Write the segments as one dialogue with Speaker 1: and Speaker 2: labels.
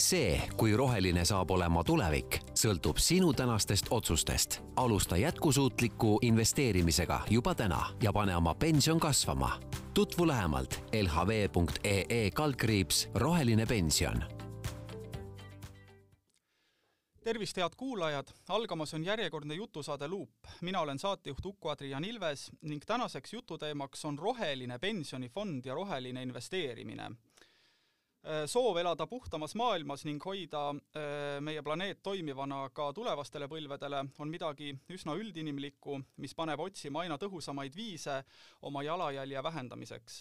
Speaker 1: see, kui roheline saab olema tulevik, sõltub sinu tänastest otsustest. alusta jätkusuutliku investeerimisega juba täna ja pane oma pension kasvama. tutvu lähemalt lhv.ee kaldkriips roheline pension
Speaker 2: tervist, head kuulajad, algamas on järjekordne jutusaade Luup. mina olen saatejuht Uku-Adrian Ilves ning tänaseks jututeemaks on roheline pensionifond ja roheline investeerimine soov elada puhtamas maailmas ning hoida äh, meie planeet toimivana ka tulevastele põlvedele on midagi üsna üldinimlikku, mis paneb otsima aina tõhusamaid viise oma jalajälje vähendamiseks.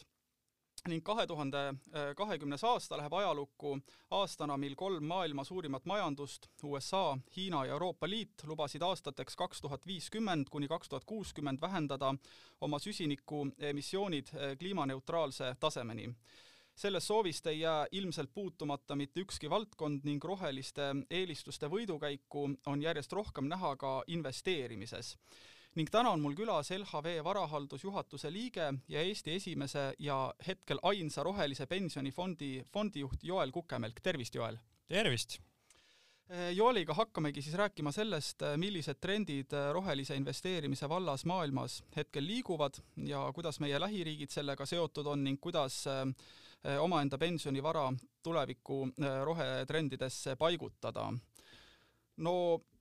Speaker 2: Ning kahe tuhande kahekümnes aasta läheb ajalukku aastana, mil kolm maailma suurimat majandust, USA, Hiina ja Euroopa Liit, lubasid aastateks kaks tuhat viiskümmend kuni kaks tuhat kuuskümmend vähendada oma süsinikuemissioonid äh, kliimaneutraalse tasemeni sellest soovist ei jää ilmselt puutumata mitte ükski valdkond ning roheliste eelistuste võidukäiku on järjest rohkem näha ka investeerimises ning täna on mul külas LHV varahaldusjuhatuse liige ja Eesti esimese ja hetkel ainsa rohelise pensionifondi fondijuht Joel Kukemelk, tervist, Joel!
Speaker 3: tervist!
Speaker 2: Eh, Jooliga hakkamegi siis rääkima sellest, eh, millised trendid eh, rohelise investeerimise vallas maailmas hetkel liiguvad ja kuidas meie lähiriigid sellega seotud on ning kuidas omaenda pensionivara tuleviku rohetrendidesse paigutada no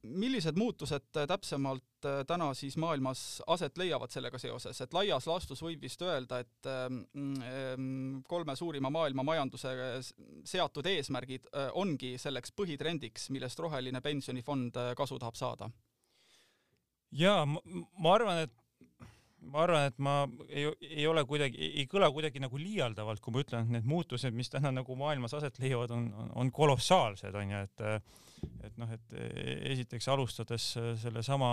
Speaker 2: millised muutused täpsemalt äh, täna siis maailmas aset leiavad sellega seoses, et laias laastus võib vist öelda, et ähm, ähm, kolme suurima maailma majanduse seatud eesmärgid ongi selleks põhitrendiks, millest roheline pensionifond kasu tahab saada?
Speaker 3: jaa, ma arvan, et ma arvan, et ma ei, ei ole kuidagi, ei kõla kuidagi nagu liialdavalt, kui ma ütlen, et need muutused, mis täna nagu maailmas aset leiavad, on, on, on kolossaalsed, on ju, et et noh, et esiteks alustades sellesama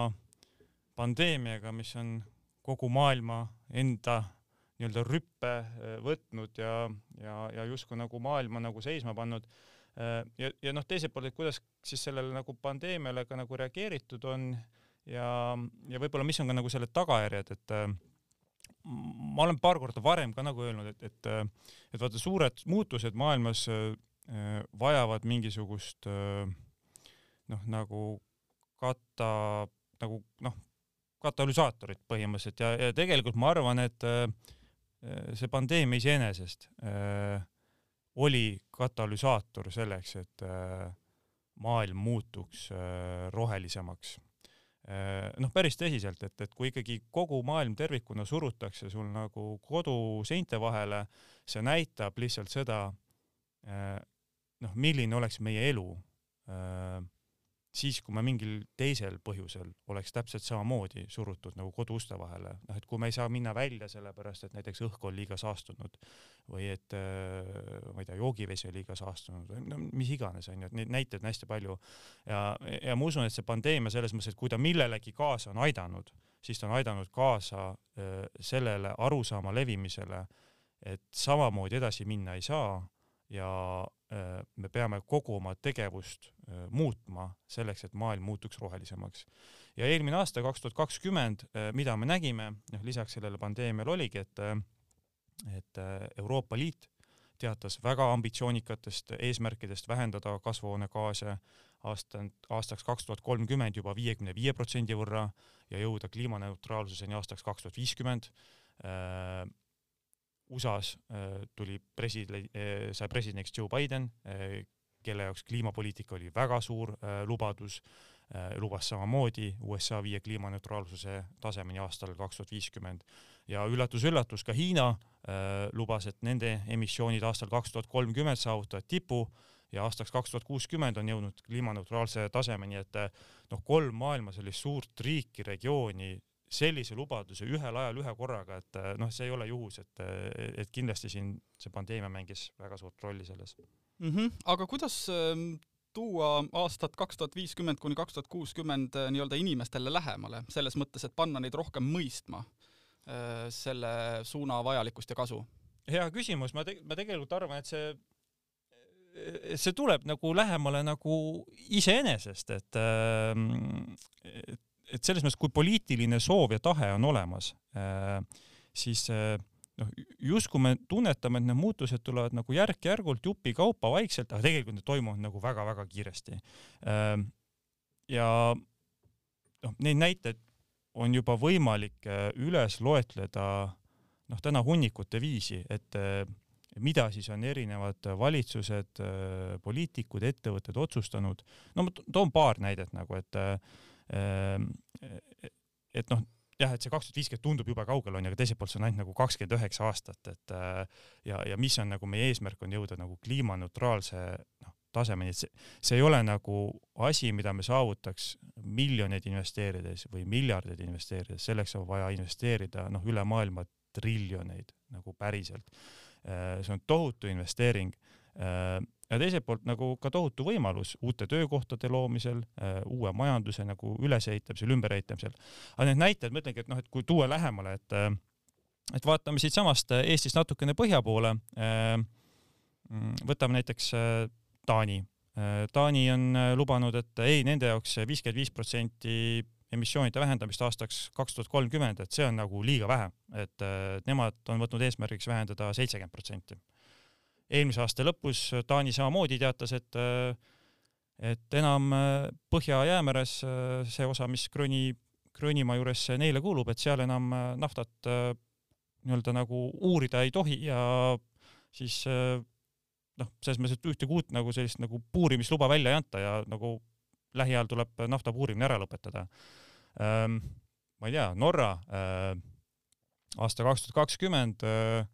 Speaker 3: pandeemiaga, mis on kogu maailma enda nii-öelda rüppe võtnud ja, ja, ja justkui nagu maailma nagu seisma pannud. ja, ja noh, teiselt poolt, et kuidas siis sellele nagu pandeemiale ka nagu reageeritud on ja, ja võib-olla mis on ka nagu selle tagajärjed, et äh, ma olen paar korda varem ka nagu öelnud, et, et, äh, et vaata, suured muutused maailmas äh, vajavad mingisugust noh, nagu kata, nagu noh, katalüsaatorit põhimõtteliselt. Ja, ja tegelikult ma arvan, et see pandeemia iseenesest oli katalüsaator selleks, et maailm muutuks rohelisemaks noh, päris tõsiselt, et, et kui ikkagi kogu maailm tervikuna surutakse sul nagu koduseinte vahele, see näitab lihtsalt seda, äh, noh, milline oleks meie elu. Äh, siis, kui me mingil teisel põhjusel oleks täpselt samamoodi surutud nagu koduuste vahele, noh et kui me ei saa minna välja sellepärast, et näiteks õhk on liiga saastunud või et äh, ma ei tea, joogivesi on liiga saastunud või no mis iganes, on ju, et neid näiteid on hästi palju. ja, ja ma usun, et see pandeemia selles mõttes, et kui ta millelegi kaasa on aidanud, siis ta on aidanud kaasa äh, sellele arusaama levimisele, et samamoodi edasi minna ei saa ja äh, me peame kogu oma tegevust äh, muutma selleks, et maailm muutuks rohelisemaks. ja eelmine aasta, kaks tuhat kakskümmend, äh, mida me nägime, noh lisaks sellele pandeemiale oligi, et et Euroopa Liit teatas väga ambitsioonikatest eesmärkidest vähendada kasvuhoonegaase aasta, aastaks kaks tuhat kolmkümmend juba viiekümne viie protsendi võrra ja jõuda kliimaneutraalsuseni aastaks kaks tuhat viiskümmend USA-s äh, tuli presidendi, äh, sai presidendiks Joe Biden, äh, kelle jaoks kliimapoliitika oli väga suur lubadus, lubas samamoodi USA viia kliimaneutraalsuse tasemeni aastal kaks tuhat viiskümmend. Ja üllatus-üllatus, ka Hiina lubas, et nende emissioonid aastal kaks tuhat kolmkümmend saavutavad tipu ja aastaks kaks tuhat kuuskümmend on jõudnud kliimaneutraalse tasemeni, et noh, kolm maailma sellist suurt riiki, regiooni sellise lubaduse ühel ajal ühe korraga, et eh, noh, see ei ole juhus, et, eh, et kindlasti siin see pandeemia mängis väga suurt rolli selles
Speaker 2: mm. -hmm. aga kuidas ehm, tuua aastat kaks tuhat viiskümmend kuni kaks tuhat kuuskümmend eh, nii-öelda inimestele lähemale, selles mõttes, et panna neid rohkem mõistma selle suuna vajalikkust ja kasu?
Speaker 3: hea küsimus, ma te-, ma tegelikult arvan, et see see tuleb nagu lähemale nagu iseenesest, et, et et selles mõttes, kui poliitiline soov ja tahe on olemas, äh, siis äh, noh, justkui me tunnetame, et need muutused tulevad nagu järk-järgult jupikaupa vaikselt, aga tegelikult need toimuvad nagu väga-väga kiiresti. Ehm, ja noh, neid näiteid on juba võimalik äh, üles loetleda noh, täna hunnikute viisi, et äh, mida siis on erinevad valitsused, äh, poliitikud, ettevõtted otsustanud. no ma toon paar näidet nagu, et et noh, jah, et see kaks tuhat viiskümmend tundub jube kaugel onju, aga teiselt poolt see on ainult nagu kakskümmend üheksa aastat, et ja, ja mis on nagu meie eesmärk on jõuda nagu kliimaneutraalse noh, tasemeni, et see, see ei ole nagu asi, mida me saavutaks miljoneid investeerides või miljardeid investeerides, selleks on vaja investeerida noh, üle maailma triljoneid nagu päriselt. Äh, see on tohutu investeering äh, ja teiselt poolt nagu ka tohutu võimalus uute töökohtade loomisel, äh, uue majanduse nagu ülesehitamisel, ümberehitamisel. aga need näited, ma ütlengi, et noh, et kui tuua lähemale, et et vaatame siitsamast Eestist natukene põhja poole. Mm, võtame näiteks Taani. Taani on äh, lubanud, et ei, nende jaoks viiskümmend viis protsenti emissioonide vähendamist aastaks kaks tuhat kolmkümmend, et see on nagu liiga vähe, et äh, nemad on võtnud eesmärgiks vähendada seitsekümmend protsenti. Eelmise aasta lõpus Taani samamoodi teatas, et äh, et enam Põhja-Jäämeres see osa, mis Gröni, Grönimaa juures neile kuulub, et seal enam naftat nii-öelda nagu uurida ei tohi ja siis noh, selles mõttes, et ühtegi uut nagu sellist nagu puurimisluba välja ei anta ja nagu lähiajal tuleb nafta puurimine ära lõpetada ähm,. ma ei tea, Norra äh, aasta kaks tuhat kakskümmend äh,,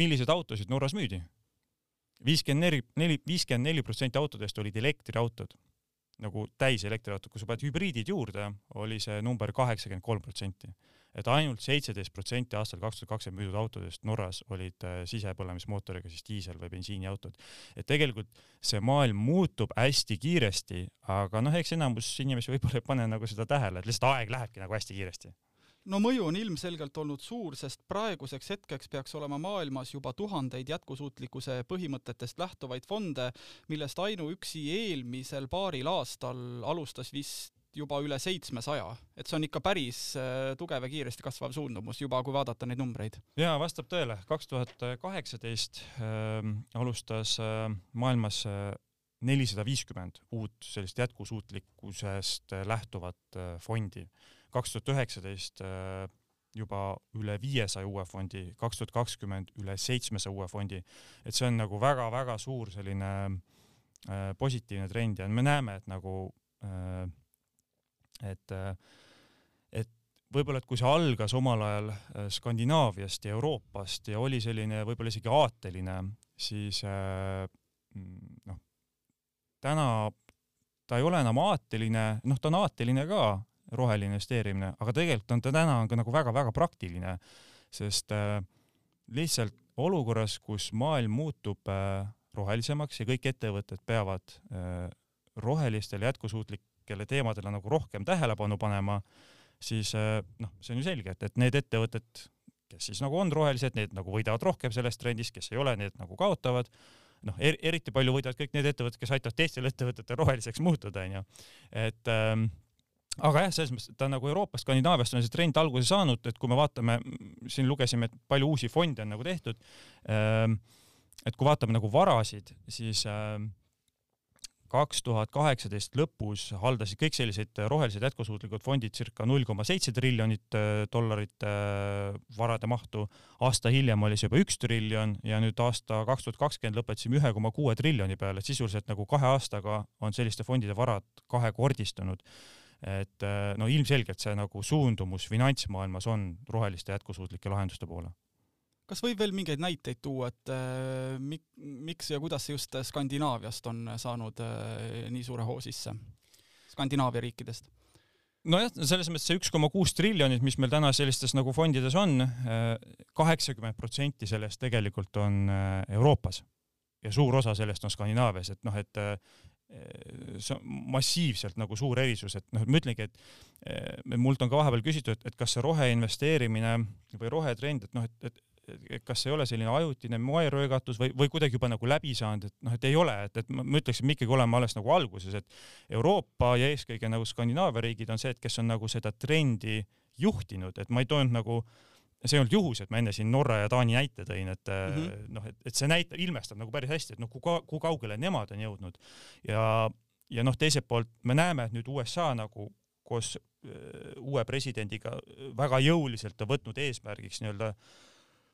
Speaker 3: milliseid autosid Norras müüdi? viiskümmend neli, neli, viiskümmend neli protsenti autodest olid elektriautod, nagu täiselektriautod, kui sa paned hübriidid juurde, oli see number kaheksakümmend kolm protsenti et ainult seitseteist protsenti aastal kaks tuhat kakskümmend müüdud autodest Norras olid äh, sisepõlemismootoriga siis diisel- või bensiiniautod. et tegelikult see maailm muutub hästi kiiresti, aga noh, eks enamus inimesi võib-olla ei pane nagu seda tähele, et lihtsalt aeg lähebki nagu hästi kiiresti
Speaker 2: no mõju on ilmselgelt olnud suur, sest praeguseks hetkeks peaks olema maailmas juba tuhandeid jätkusuutlikkuse põhimõtetest lähtuvaid fonde, millest ainuüksi eelmisel paaril aastal alustas vist juba üle seitsmesaja, et see on ikka päris äh, tugev ja kiiresti kasvav suundumus juba, kui vaadata neid numbreid.
Speaker 3: jaa, vastab tõele, kaks tuhat kaheksateist ähm, alustas äh, maailmas äh, nelisada viiskümmend uut sellist jätkusuutlikkusest lähtuvat fondi. Kaks tuhat üheksateist juba üle viiesaja uue fondi, kaks tuhat kakskümmend üle seitsmesaja uue fondi. et see on nagu väga-väga suur selline äh, positiivne trend ja me näeme, et nagu äh, et, äh, et võib-olla, et kui see algas omal ajal äh, Skandinaaviast ja Euroopast ja oli selline võib-olla isegi aateline, siis äh, noh, täna ta ei ole enam aateline, noh, ta on aateline ka, roheline investeerimine, aga tegelikult on ta täna on ka nagu väga-väga praktiline, sest äh, lihtsalt olukorras, kus maailm muutub äh, rohelisemaks ja kõik ettevõtted peavad äh, rohelistele jätkusuutlik, kelle teemadele nagu rohkem tähelepanu panema, siis noh, see on ju selge, et, et need ettevõtted, kes siis nagu on rohelised, need nagu võidavad rohkem sellest trendist, kes ei ole, need nagu kaotavad. noh er,, eriti palju võidavad kõik need ettevõtted, kes aitavad teistel ettevõtetel roheliseks muutuda, onju. et ähm, aga jah, selles mõttes, et ta nagu Euroopast, Skandinaaviast on see trend alguse saanud, et kui me vaatame, siin lugesime, et palju uusi fonde on nagu tehtud ähm,. et kui vaatame nagu varasid, siis ähm, kaks tuhat kaheksateist lõpus haldasid kõik sellised rohelised jätkusuutlikud fondid circa null koma seitse triljonit äh, dollarit äh, varade mahtu. aasta hiljem oli see juba üks triljon ja nüüd aasta kaks tuhat kakskümmend lõpetasime ühe koma kuue triljoni peale, sisuliselt nagu kahe aastaga on selliste fondide varad kahekordistunud. Et äh, no ilmselgelt see nagu suundumus finantsmaailmas on roheliste jätkusuutlike lahenduste poole.
Speaker 2: Kas võib veel mingeid näiteid tuua, et äh, mik, miks ja kuidas just Skandinaaviast on saanud äh, nii suure hoo sisse, Skandinaavia riikidest?
Speaker 3: nojah, selles mõttes see üks koma kuus triljonit, mis meil täna sellistes nagu fondides on, kaheksakümmend protsenti sellest tegelikult on Euroopas. Ja suur osa sellest on Skandinaavias, et noh, et see on massiivselt nagu suur erisus, et noh, ma ütlengi, et mult on ka vahepeal küsitud, et, et kas see roheinvesteerimine või rohetrend, et noh, et, et et kas ei ole selline ajutine moeröögatus või, või kuidagi juba nagu läbi saanud, et noh, et ei ole, et, et ma ütleks, et me ikkagi oleme alles nagu alguses, et Euroopa ja eelkõige nagu Skandinaavia riigid on see, et kes on nagu seda trendi juhtinud, et ma ei toonud nagu see ei olnud juhus, et ma enne siin Norra ja Taani näite tõin, et mm
Speaker 2: Mhm.
Speaker 3: noh, et, et see näitab, ilmestab nagu päris hästi, et noh, kui ka-, kui kaugele nemad on jõudnud. Ja, ja noh, teiselt poolt me näeme, et nüüd USA nagu koos öö, uue presidendiga väga jõuliselt on võtnud eesmärgiks nii-öelda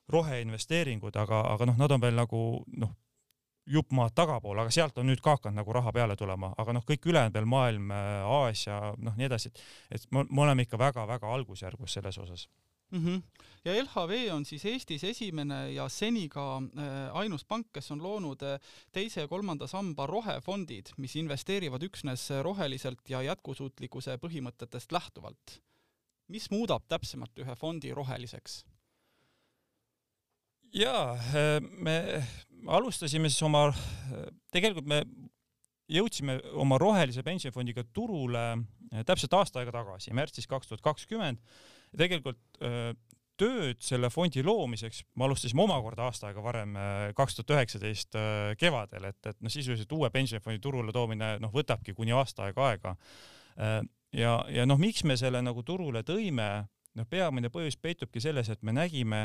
Speaker 3: roheinvesteeringud, aga, aga noh, nad on veel nagu noh, jupp maad tagapool, aga sealt on nüüd ka hakanud nagu raha peale tulema, aga noh, kõik ülejäänud veel maailm, Aasia, noh, nii edasi, et et me, me oleme ikka väga-väga algusjärgus selles osas
Speaker 2: mm. -hmm. ja LHV on siis Eestis esimene ja seni ka äh, ainus pank, kes on loonud äh, teise ja kolmanda samba rohefondid, mis investeerivad üksnes roheliselt ja jätkusuutlikkuse põhimõtetest lähtuvalt. mis muudab täpsemalt ühe fondi roheliseks?
Speaker 3: jaa, me alustasime siis oma, tegelikult me jõudsime oma rohelise pensionifondiga turule täpselt aasta aega tagasi, märtsis kaks tuhat kakskümmend. Tegelikult öö, tööd selle fondi loomiseks me alustasime omakorda aasta aega varem, kaks tuhat üheksateist kevadel, et, et noh, sisuliselt uue pensionifondi turule toomine noh, võtabki kuni aasta aega aega. ja, ja noh, miks me selle nagu turule tõime, noh, peamine põhjus peitubki selles, et me nägime,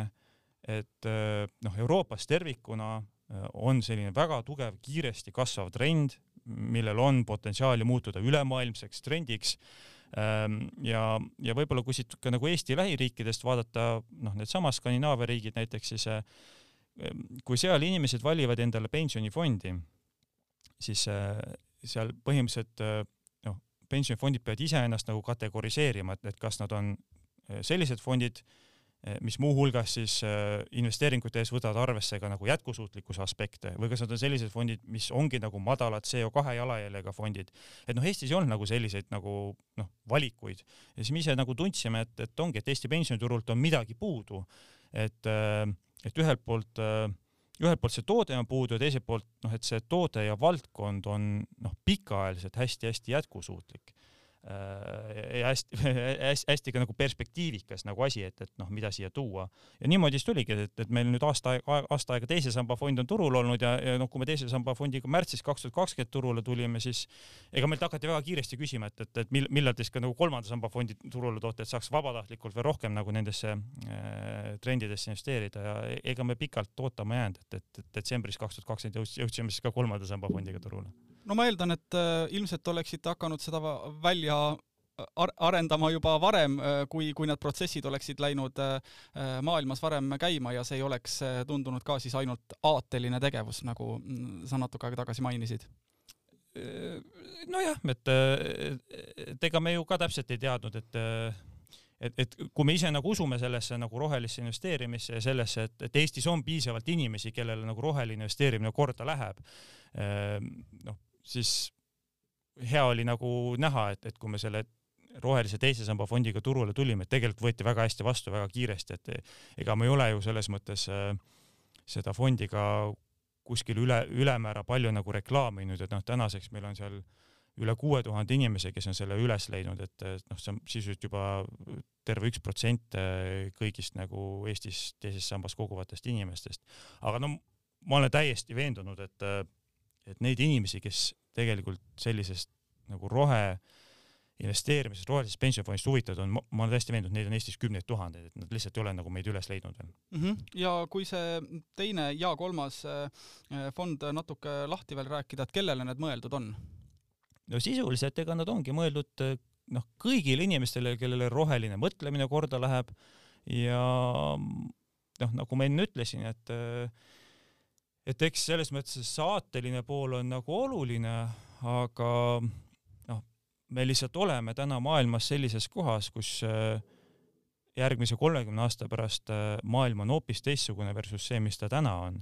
Speaker 3: et noh, Euroopas tervikuna on selline väga tugev, kiiresti kasvav trend, millel on potentsiaali muutuda ülemaailmseks trendiks ja, ja võib-olla kui siit ka nagu Eesti lähiriikidest vaadata, noh, needsamad Skandinaavia riigid näiteks, siis kui seal inimesed valivad endale pensionifondi, siis seal põhimõtteliselt noh, pensionifondid peavad iseennast nagu kategoriseerima, et, et kas nad on sellised fondid, mis muuhulgas siis investeeringute ees võtavad arvesse ka nagu jätkusuutlikkuse aspekte või kas nad on sellised fondid, mis ongi nagu madalad CO2 jalajäljega fondid. et noh, Eestis ei olnud nagu selliseid nagu noh, valikuid ja siis me ise nagu tundsime, et, et ongi, et Eesti pensioniturult on midagi puudu. et, et ühelt poolt ühelt poolt see toode on puudu ja teiselt poolt noh, et see toode ja valdkond on noh, pikaajaliselt hästi-hästi jätkusuutlik ja hästi, hästi, hästi ka nagu perspektiivikas nagu asi, et, et noh, mida siia tuua. ja niimoodi siis tuligi, et, et meil nüüd aasta aega, aasta aega teise samba fond on turul olnud ja, ja noh, kui me teise samba fondiga märtsis kaks tuhat kakskümmend turule tulime, siis ega meilt hakati väga kiiresti küsima, et, et, et mil, millal te siis ka nagu kolmanda samba fondi turule toote, et saaks vabatahtlikult veel rohkem nagu nendesse äh, trendidesse investeerida ja ega me pikalt ootama jäänud, et, et, et detsembris kaks tuhat kakskümmend jõudsime siis ka kolmanda samba fondiga turule
Speaker 2: no ma eeldan, et äh, ilmselt oleksite hakanud seda välja ar arendama juba varem, kui, kui need protsessid oleksid läinud äh, maailmas varem käima ja see ei oleks tundunud ka siis ainult aateline tegevus, nagu sa natuke aega tagasi mainisid.
Speaker 3: Nojah, et, et ega me ju ka täpselt ei teadnud, et et, et kui me ise nagu usume sellesse nagu rohelisse investeerimisse ja sellesse, et, et Eestis on piisavalt inimesi, kellele nagu roheline investeerimine korda läheb, noh, siis hea oli nagu näha, et, et kui me selle rohelise teise samba fondiga turule tulime, et tegelikult võeti väga hästi vastu, väga kiiresti, et ega me ei ole ju selles mõttes äh, seda fondi ka kuskil üle, ülemäära palju nagu reklaaminud, et noh, tänaseks meil on seal üle kuue tuhande inimese, kes on selle üles leidnud, et noh, see on sisuliselt juba terve üks protsent kõigist nagu Eestis teises sambas koguvatest inimestest. aga no ma olen täiesti veendunud, et, et neid inimesi, kes tegelikult sellisest nagu rohe investeerimisest, rohelisest pensionifondist huvitatud on, ma olen täiesti veendunud, neid on Eestis kümneid tuhandeid, et nad lihtsalt ei ole nagu meid üles leidnud veel
Speaker 2: mm. -hmm. ja kui see teine ja kolmas fond natuke lahti veel rääkida, et kellele need mõeldud on?
Speaker 3: no sisuliselt ega nad ongi mõeldud noh, kõigile inimestele, kellele roheline mõtlemine korda läheb ja noh, nagu ma enne ütlesin, et et eks selles mõttes saateline pool on nagu oluline, aga noh, me lihtsalt oleme täna maailmas sellises kohas, kus järgmise kolmekümne aasta pärast maailm on hoopis teistsugune versus see, mis ta täna on.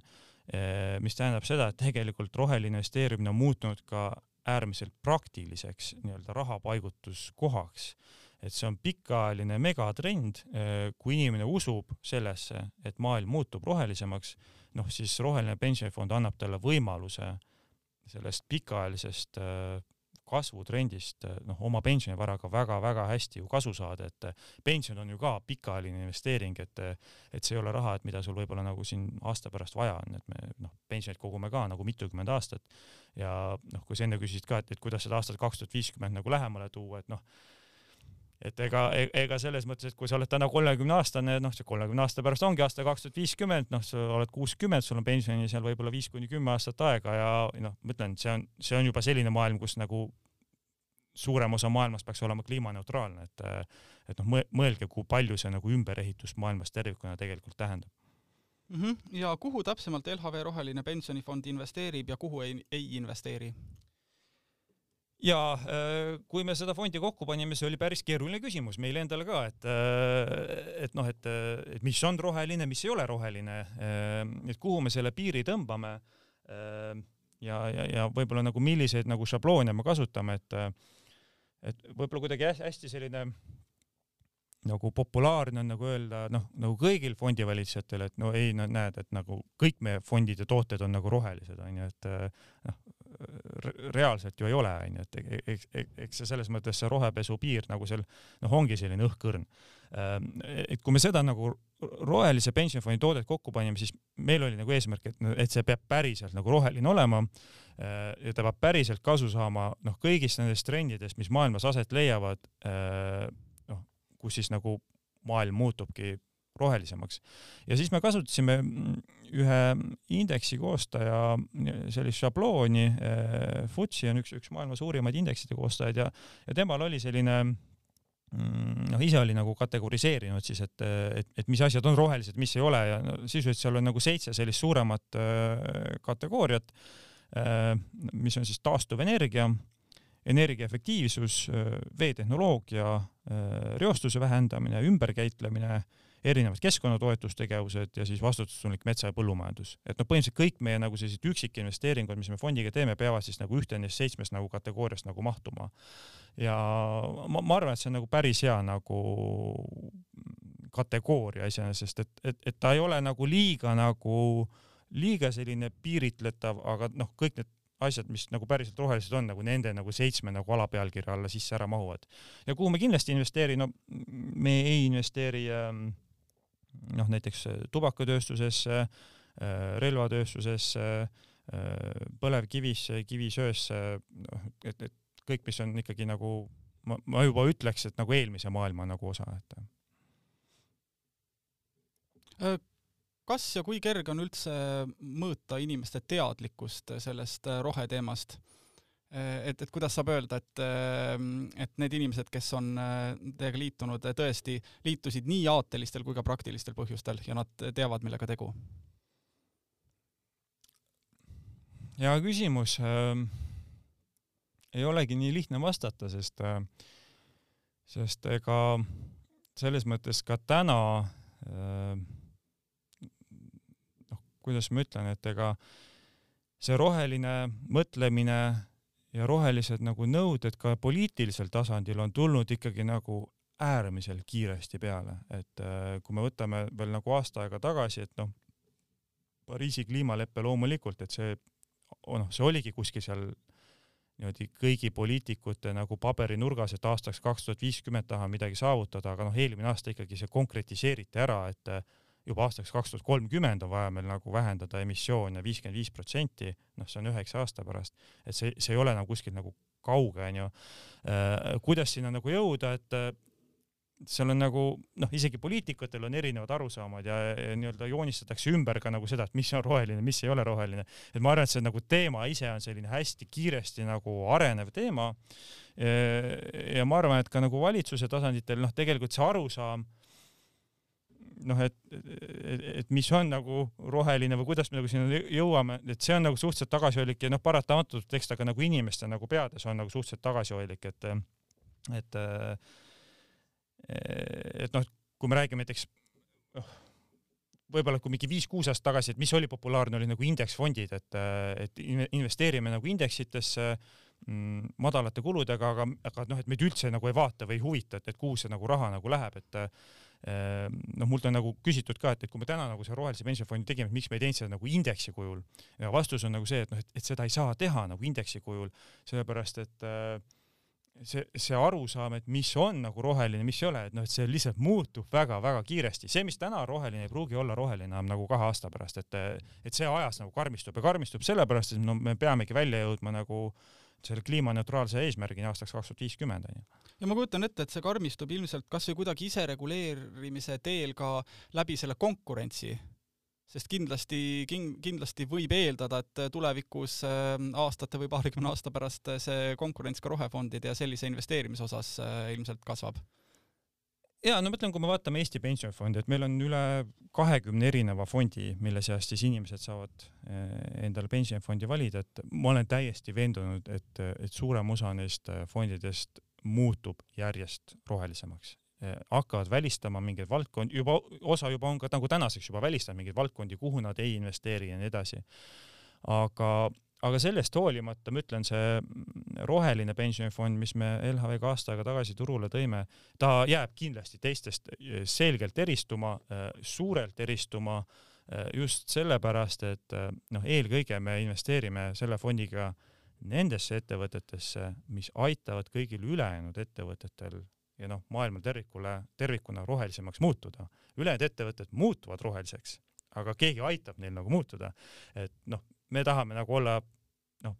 Speaker 3: mis tähendab seda, et tegelikult roheline investeerimine on muutunud ka äärmiselt praktiliseks nii-öelda rahapaigutuskohaks. Et see on pikaajaline megatrend, kui inimene usub sellesse, et maailm muutub rohelisemaks, noh siis roheline pensionifond annab talle võimaluse sellest pikaajalisest kasvutrendist noh, oma pensionivaraga väga-väga hästi ju kasu saada, et pension on ju ka pikaajaline investeering, et et see ei ole raha, et mida sul võib-olla nagu siin aasta pärast vaja on, et me noh, pensionit kogume ka nagu mitukümmend aastat. Ja noh, kui sa enne küsisid ka, et, et kuidas seda aastat kaks tuhat viiskümmend nagu lähemale tuua, et noh, et ega, e-, ega selles mõttes, et kui sa oled täna kolmekümne aastane, noh, see kolmekümne aasta pärast ongi aasta kaks tuhat viiskümmend, noh, sa oled kuuskümmend, sul on pensioni seal võib-olla viis kuni kümme aastat aega ja noh, ma ütlen, see on, see on juba selline maailm, kus nagu suurem osa maailmast peaks olema kliimaneutraalne, et et noh, mõelge, kui palju see nagu ümberehitust maailmas tervikuna tegelikult tähendab
Speaker 2: mm. -hmm. ja kuhu täpsemalt LHV Roheline Pensionifond investeerib ja kuhu ei, ei investeeri?
Speaker 3: Ja äh, kui me seda fondi kokku panime, see oli päris keeruline küsimus meile endale ka, et äh, et noh, et, et mis on roheline, mis ei ole roheline, äh, et kuhu me selle piiri tõmbame ja, ja, ja võib-olla nagu milliseid nagu šabloone me kasutame, et et võib-olla kuidagi hästi selline nagu populaarne on nagu öelda noh, nagu kõigil fondivalitsejatel, et no ei, no näed, et nagu kõik meie fondide tooted on nagu rohelised onju, et noh, reaalselt ju ei ole onju, et eks, eks see selles mõttes see rohepesu piir nagu seal noh, ongi selline õhkõrn. et kui me seda nagu rohelise pensionifondi toodet kokku panime, siis meil oli nagu eesmärk, et, et see peab päriselt nagu roheline olema ja ta peab päriselt kasu saama noh, kõigist nendest trendidest, mis maailmas aset leiavad kus siis nagu maailm muutubki rohelisemaks. ja siis me kasutasime ühe indeksi koostaja sellist šablooni, eh, FTSE on üks, üks maailma suurimaid indeksite koostajaid ja, ja temal oli selline mm, noh, ise oli nagu kategoriseerinud siis, et, et, et mis asjad on rohelised, mis ei ole ja no, sisuliselt seal on nagu seitse sellist suuremat äh, kategooriat äh,, mis on siis taastuvenergia äh,, energiaefektiivsus, veetehnoloogia, reostuse vähendamine, ümberkäitlemine, erinevad keskkonnatoetustegevused ja siis vastutustundlik metsa- ja põllumajandus. et noh, põhimõtteliselt kõik meie nagu sellised üksikinvesteeringud, mis me fondiga teeme, peavad siis nagu ühte nendest seitsmest nagu kategooriast nagu mahtuma. ja ma, ma arvan, et see on nagu päris hea nagu kategooria iseenesest, et, et, et ta ei ole nagu liiga nagu liiga selline piiritletav, aga noh, kõik need asjad, mis nagu päriselt rohelised on, nagu nende nagu seitsme nagu alapealkirja alla sisse ära mahuvad. ja kuhu me kindlasti ei investeeri, no me ei investeeri ähm, noh, näiteks äh, tubakatööstusesse, äh, relvatööstusesse, äh, põlevkivisse, kivisöösse, noh, et, et kõik, mis on ikkagi nagu ma, ma juba ütleks, et nagu eelmise maailma nagu osa, et
Speaker 2: kas ja kui kerge on üldse mõõta inimeste teadlikkust sellest roheteemast? Äh, et, et kuidas saab öelda, et, äh, et need inimesed, kes on teiega liitunud, tõesti liitusid nii aatelistel kui ka praktilistel põhjustel ja nad teavad, millega tegu?
Speaker 3: hea küsimus äh,. ei olegi nii lihtne vastata, sest äh,, sest ega selles mõttes ka täna äh, kuidas ma ütlen, et ega see roheline mõtlemine ja rohelised nagu nõuded ka poliitilisel tasandil on tulnud ikkagi nagu äärmiselt kiiresti peale, et äh, kui me võtame veel nagu aasta aega tagasi, et noh, Pariisi kliimalepe loomulikult, et see, noh, see oligi kuskil seal niimoodi kõigi poliitikute nagu paberinurgas, et aastaks kaks tuhat viiskümmend taha midagi saavutada, aga noh, eelmine aasta ikkagi see konkretiseeriti ära, et juba aastaks kaks tuhat kolmkümmend on vaja meil nagu vähendada emissioone viiskümmend viis protsenti, noh, see on üheksa aasta pärast, et see, see ei ole nagu kuskil nagu kauge, onju. Äh, kuidas sinna nagu jõuda, et äh, seal on nagu noh, isegi poliitikutel on erinevad arusaamad ja, ja nii-öelda joonistatakse ümber ka nagu seda, et mis on roheline, mis ei ole roheline. et ma arvan, et see nagu teema ise on selline hästi kiiresti nagu arenev teema. ja ma arvan, et ka nagu valitsuse tasanditel noh, tegelikult see arusaam noh, et, et, et mis on nagu roheline või kuidas me nagu sinna jõuame, et see on nagu suhteliselt tagasihoidlik ja noh, paratamatult eks ta ka nagu inimeste nagu peades on nagu suhteliselt tagasihoidlik, et, et, et noh, kui me räägime näiteks noh, võib-olla kui mingi viis-kuus aastat tagasi, et mis oli populaarne, oli nagu indeksfondid, et, et investeerime nagu indeksitesse mm, madalate kuludega, aga, aga noh, et meid üldse nagu ei vaata või ei huvita, et, et kuhu see nagu raha nagu läheb, et noh, mult on nagu küsitud ka, et, et kui me täna nagu selle rohelise pensionifondi tegime, et miks me ei teinud seda nagu indeksi kujul ja vastus on nagu see, et noh, et, et seda ei saa teha nagu indeksi kujul, sellepärast et äh, see, see arusaam, et mis on nagu roheline, mis ei ole, et noh, et see lihtsalt muutub väga-väga kiiresti. see, mis täna roheline, ei pruugi olla roheline enam nagu kahe aasta pärast, et, et see ajas nagu karmistub ja karmistub sellepärast, et no me peamegi välja jõudma nagu selle kliimaneutraalse eesmärgini aastaks kaks tuhat viiskümmend onju.
Speaker 2: ja ma kujutan ette, et see karmistub ilmselt kasvõi kuidagi isereguleerimise teel ka läbi selle konkurentsi, sest kindlasti kin,, kindlasti võib eeldada, et tulevikus äh, aastate või paarikümne aasta pärast see konkurents ka rohefondide ja sellise investeerimise osas äh, ilmselt kasvab
Speaker 3: ja no ma ütlen, kui me vaatame Eesti pensionifondi, et meil on üle kahekümne erineva fondi, mille seast siis inimesed saavad eh, endale pensionifondi valida, et ma olen täiesti veendunud, et, et suurem osa neist eh, fondidest muutub järjest rohelisemaks eh, hakkavad välistama mingeid valdkondi, juba osa juba on ka nagu tänaseks juba välistanud mingeid valdkondi, kuhu nad ei investeeri ja nii edasi. aga aga sellest hoolimata ma ütlen, see roheline pensionifond, mis me LHV-ga aasta aega tagasi turule tõime, ta jääb kindlasti teistest eh, selgelt eristuma, eh, suurelt eristuma eh, just sellepärast, et noh, eelkõige me investeerime selle fondiga nendesse ettevõtetesse, mis aitavad kõigil ülejäänud ettevõtetel ja noh, maailmal tervikule, tervikuna rohelisemaks muutuda. ülejäänud ettevõtted muutuvad roheliseks, aga keegi aitab neil nagu muutuda. et noh, me tahame nagu olla noh,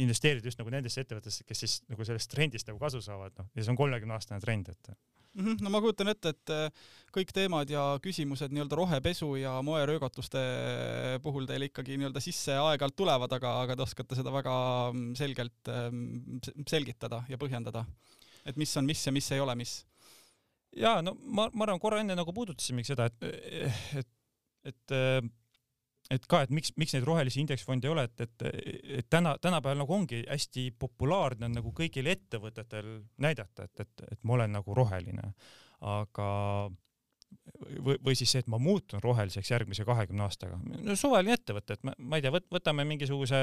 Speaker 3: investeerida just nagu nendesse ettevõtetesse, kes siis nagu sellest trendist nagu kasu saavad, noh, ja see on kolmekümne aastane trend, et
Speaker 2: mm. -hmm. no ma kujutan ette, et äh, kõik teemad ja küsimused nii-öelda rohepesu ja moeröögatuste puhul teile ikkagi nii-öelda sisse aeg-ajalt tulevad, aga, aga te oskate seda väga mm, selgelt ähm, selgitada ja põhjendada, et mis on mis ja mis ei ole mis.
Speaker 3: ja no ma, ma arvan, korra enne nagu puudutasimegi seda, et, et, et äh, et ka, et miks, miks neid rohelisi indeksfonde ei ole, et, et, et täna, tänapäeval nagu ongi hästi populaarne on nagu kõigil ettevõtetel näidata, et, et, et ma olen nagu roheline. aga või, või siis see, et ma muutun roheliseks järgmise kahekümne aastaga. no suvaline ettevõte, et ma, ma ei tea, võtame mingisuguse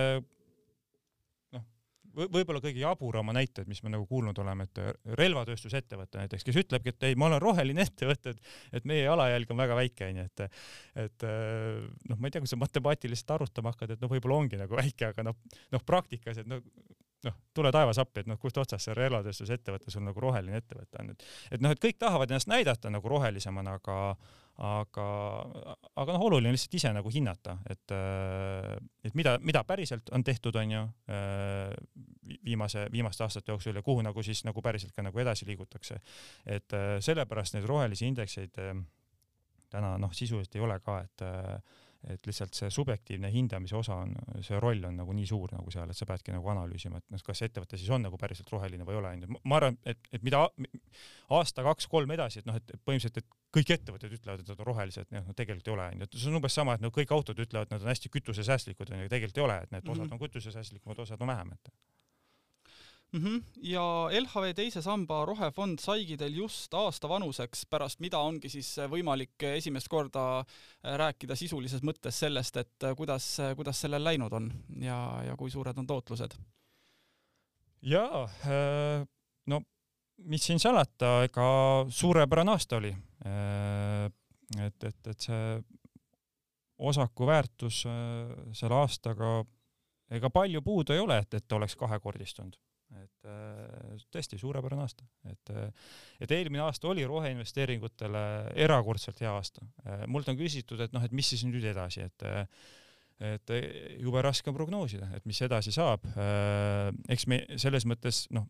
Speaker 3: võib-olla kõige jaburama näited, mis me nagu kuulnud oleme, et relvatööstusettevõte näiteks, kes ütlebki, et ei, ma olen roheline ettevõte, et, et meie jalajälg on väga väike, onju, et, et noh, ma ei tea, kui sa matemaatiliselt arutama hakkad, et noh, võib-olla ongi nagu väike, aga noh, noh, praktikas, et noh, noh, tule taevas appi, et noh, kust otsast see relvatööstusettevõte sul nagu roheline ettevõte on, et, et noh, et kõik tahavad ennast näidata nagu rohelisemana, aga aga, aga noh, oluline lihtsalt ise nagu hinnata, et, et mida, mida päriselt on tehtud, on ju, viimase, viimaste aastate jooksul ja kuhu nagu siis nagu päriselt ka nagu edasi liigutakse. et sellepärast neid rohelisi indekseid täna noh, sisuliselt ei ole ka, et et lihtsalt see subjektiivne hindamise osa on, see roll on nagu nii suur nagu seal, et sa peadki nagu analüüsima, et noh, kas ettevõte siis on nagu päriselt roheline või ei ole, onju. ma arvan, et, et mida aasta, kaks-kolm edasi, et noh, et põhimõtteliselt, et kõik ettevõtted ütlevad, et nad on rohelised, noh, no tegelikult ei ole, onju. et see on umbes sama, et no kõik autod ütlevad, et nad on hästi kütusesäästlikud, onju, tegelikult ei ole, et need osad mm -hmm. on kütusesäästlikumad, osad on vähem, et
Speaker 2: mm. -hmm. ja LHV teise samba rohefond saigi teil just aasta vanuseks, pärast mida ongi siis võimalik esimest korda äh, rääkida sisulises mõttes sellest, et äh, kuidas, kuidas sellel läinud on ja, ja kui suured on tootlused?
Speaker 3: jaa, äh, no mis siin salata, ega suurepärane aasta oli. et, et, et see osaku väärtus selle aastaga ega palju puudu ei ole, et, et oleks kahekordistunud et äh, tõesti suurepärane aasta, et, äh, et eelmine aasta oli roheinvesteeringutele erakordselt hea aasta. Äh, mult on küsitud, et noh, et mis siis nüüd edasi, et et jube raske on prognoosida, et mis edasi saab. eks me selles mõttes noh,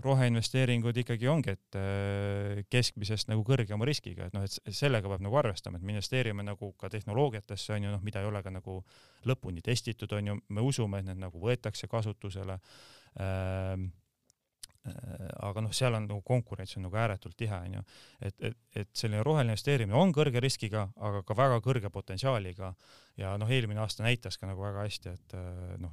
Speaker 3: roheinvesteeringud ikkagi ongi, et keskmisest nagu kõrgema riskiga, et noh, et sellega peab nagu arvestama, et me investeerime nagu ka tehnoloogiatesse on ju noh, mida ei ole ka nagu lõpuni testitud, on ju, me usume, et need nagu võetakse kasutusele aga noh, seal on nagu konkurents on nagu ääretult tihe, onju. et, et, et selline roheline investeerimine on kõrge riskiga, aga ka väga kõrge potentsiaaliga ja noh, eelmine aasta näitas ka nagu väga hästi, et äh, noh,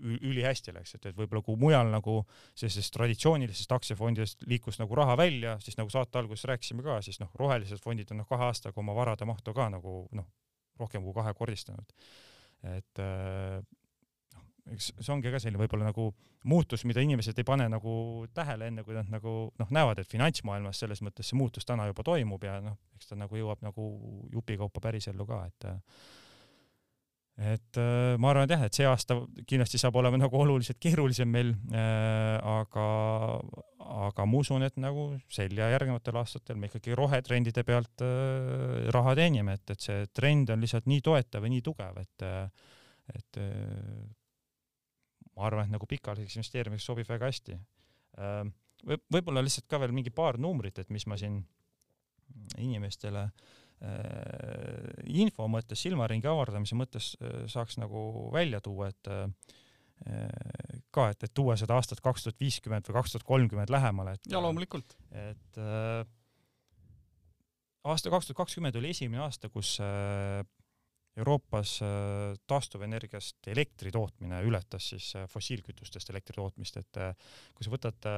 Speaker 3: ülihästi läks, et, et võib-olla kui mujal nagu sellisest traditsioonilisest aktsiafondidest liikus nagu raha välja, siis nagu saate alguses rääkisime ka, siis noh, rohelised fondid on noh, kahe aastaga oma varade mahtu ka nagu noh, rohkem kui kahekordistanud. et äh, eks see ongi ka selline võib-olla nagu muutus, mida inimesed ei pane nagu tähele, enne kui nad nagu noh, näevad, et finantsmaailmas selles mõttes see muutus täna juba toimub ja noh, eks ta nagu jõuab nagu jupikaupa pärisellu ka, et et äh, ma arvan, et jah, et see aasta kindlasti saab olema nagu oluliselt keerulisem meil äh,, aga, aga ma usun, et nagu sel ja järgnevatel aastatel me ikkagi rohetrendide pealt äh, raha teenime, et, et see trend on lihtsalt nii toetav ja nii tugev, et äh, et äh, ma arvan, et nagu pikaajaliseks investeerimiseks sobib väga hästi äh, võib. võib-olla lihtsalt ka veel mingi paar numbrit, et mis ma siin inimestele äh, info mõttes, silmaringi avardamise mõttes äh, saaks nagu välja tuua, et ka, et, et tuua seda aastat kaks tuhat viiskümmend või kaks tuhat kolmkümmend lähemale, et
Speaker 2: ja loomulikult.
Speaker 3: et äh, aasta kaks tuhat kakskümmend oli esimene aasta, kus äh, Euroopas äh, taastuvenergiast elektri tootmine ületas siis äh, fossiilkütustest elektri tootmist, et äh, kui sa võtad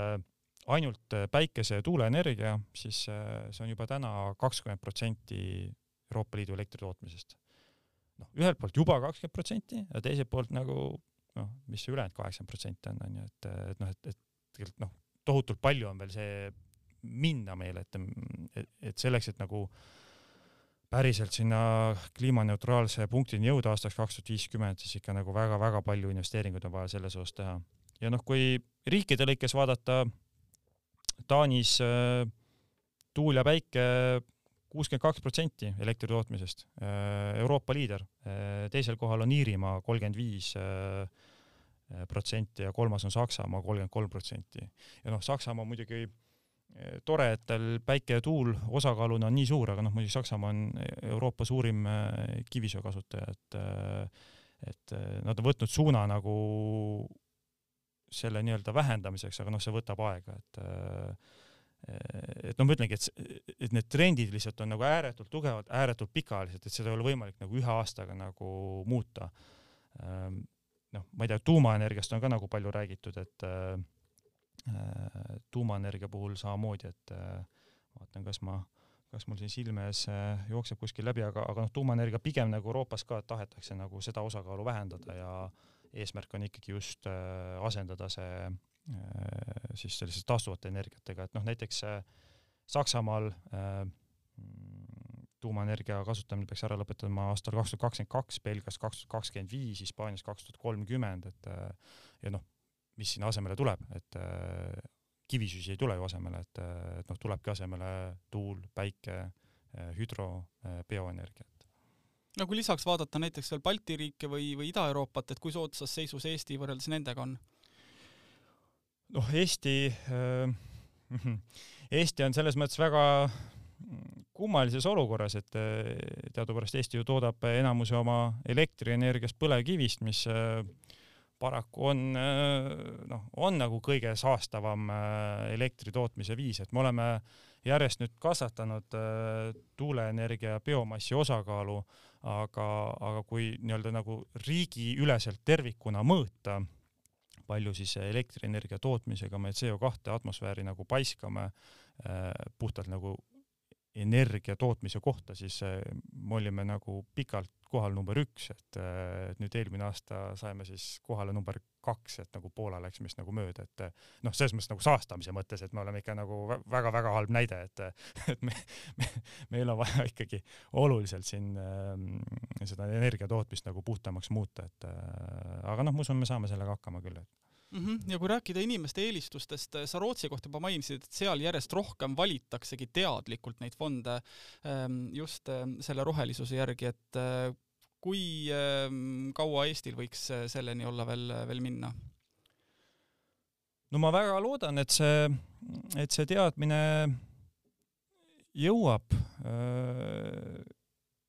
Speaker 3: ainult päikese- ja tuuleenergia, siis see on juba täna kakskümmend protsenti Euroopa Liidu elektri tootmisest. noh, ühelt poolt juba kakskümmend protsenti ja teiselt poolt nagu noh, mis see ülejäänud kaheksakümmend protsenti on, on ju, et, et noh, et, et tegelikult noh, tohutult palju on veel see minna meil, et, et, selleks, et nagu äh, päriselt sinna kliimaneutraalse punktini jõuda aastaks kaks tuhat viiskümmend, siis ikka nagu väga-väga palju investeeringuid on vaja selles osas teha. ja noh, kui riikide lõikes vaadata, Taanis äh, tuul ja päike kuuskümmend kaks protsenti elektri tootmisest äh,, Euroopa liider äh,, teisel kohal on Iirimaa kolmkümmend viis äh, protsenti ja kolmas on Saksamaa kolmkümmend kolm protsenti. ja noh, Saksamaa muidugi äh, tore, et tal päike ja tuul osakaaluna on nii suur, aga noh, muidugi Saksamaa on Euroopa suurim äh, kivisöe kasutaja, et äh, et äh, nad on võtnud suuna nagu selle nii-öelda vähendamiseks, aga noh, see võtab aega, et et noh, ma ütlengi, et, et need trendid lihtsalt on nagu ääretult tugevad, ääretult pikaajalised, et seda ei ole võimalik nagu ühe aastaga nagu muuta. noh, ma ei tea, tuumaenergiast on ka nagu palju räägitud, et Äh, tuumaenergia puhul samamoodi, et äh, vaatan, kas ma, kas mul siin silme ees äh, jookseb kuskil läbi, aga, aga noh, tuumaenergia pigem nagu Euroopas ka tahetakse nagu seda osakaalu vähendada ja eesmärk on ikkagi just asendada see siis selliste taastuvate energiatega, et noh, näiteks Saksamaal tuumaenergia kasutamine peaks ära lõpetama aastal kaks tuhat kakskümmend kaks, Belgias kaks tuhat kakskümmend viis, Hispaanias kaks tuhat kolmkümmend, et ja noh, mis sinna asemele tuleb, et äh, kivisüsi ei tule ju asemele, et, äh, et noh, tulebki asemele tuul, päike, äh, hüdro, bioenergia.
Speaker 2: no kui lisaks vaadata näiteks veel Balti riike või, või Ida-Euroopat, et kui soodsas seisus Eesti võrreldes nendega on?
Speaker 3: noh, Eesti äh,, Eesti on selles mõttes väga kummalises olukorras, et teadupärast Eesti ju toodab enamuse oma elektrienergiast põlevkivist, mis äh, paraku on noh, on nagu kõige saastavam äh, elektri tootmise viis, et me oleme järjest nüüd kasvatanud äh, tuuleenergia ja biomassi osakaalu, aga, aga kui nii-öelda nagu riigiüleselt tervikuna mõõta, palju siis elektrienergia tootmisega me CO2 atmosfääri nagu paiskame äh, puhtalt nagu energia tootmise kohta, siis me olime nagu pikalt kohal number üks, et, et nüüd eelmine aasta saime siis kohale number kaks, et nagu Poola läks meist nagu mööda, et noh, selles mõttes nagu saastamise mõttes, et me oleme ikka nagu väga-väga halb näide, et, et me, me, meil on vaja ikkagi oluliselt siin seda energia tootmist nagu puhtamaks muuta, et aga noh, ma usun, me saame sellega hakkama küll, et
Speaker 2: mm. -hmm. ja kui rääkida inimeste eelistustest, sa Rootsi kohta juba mainisid, et seal järjest rohkem valitaksegi teadlikult neid fonde ähm, just ähm, selle rohelisuse järgi, et äh, kui kaua Eestil võiks selleni olla veel, veel minna?
Speaker 3: no ma väga loodan, et see, et see teadmine jõuab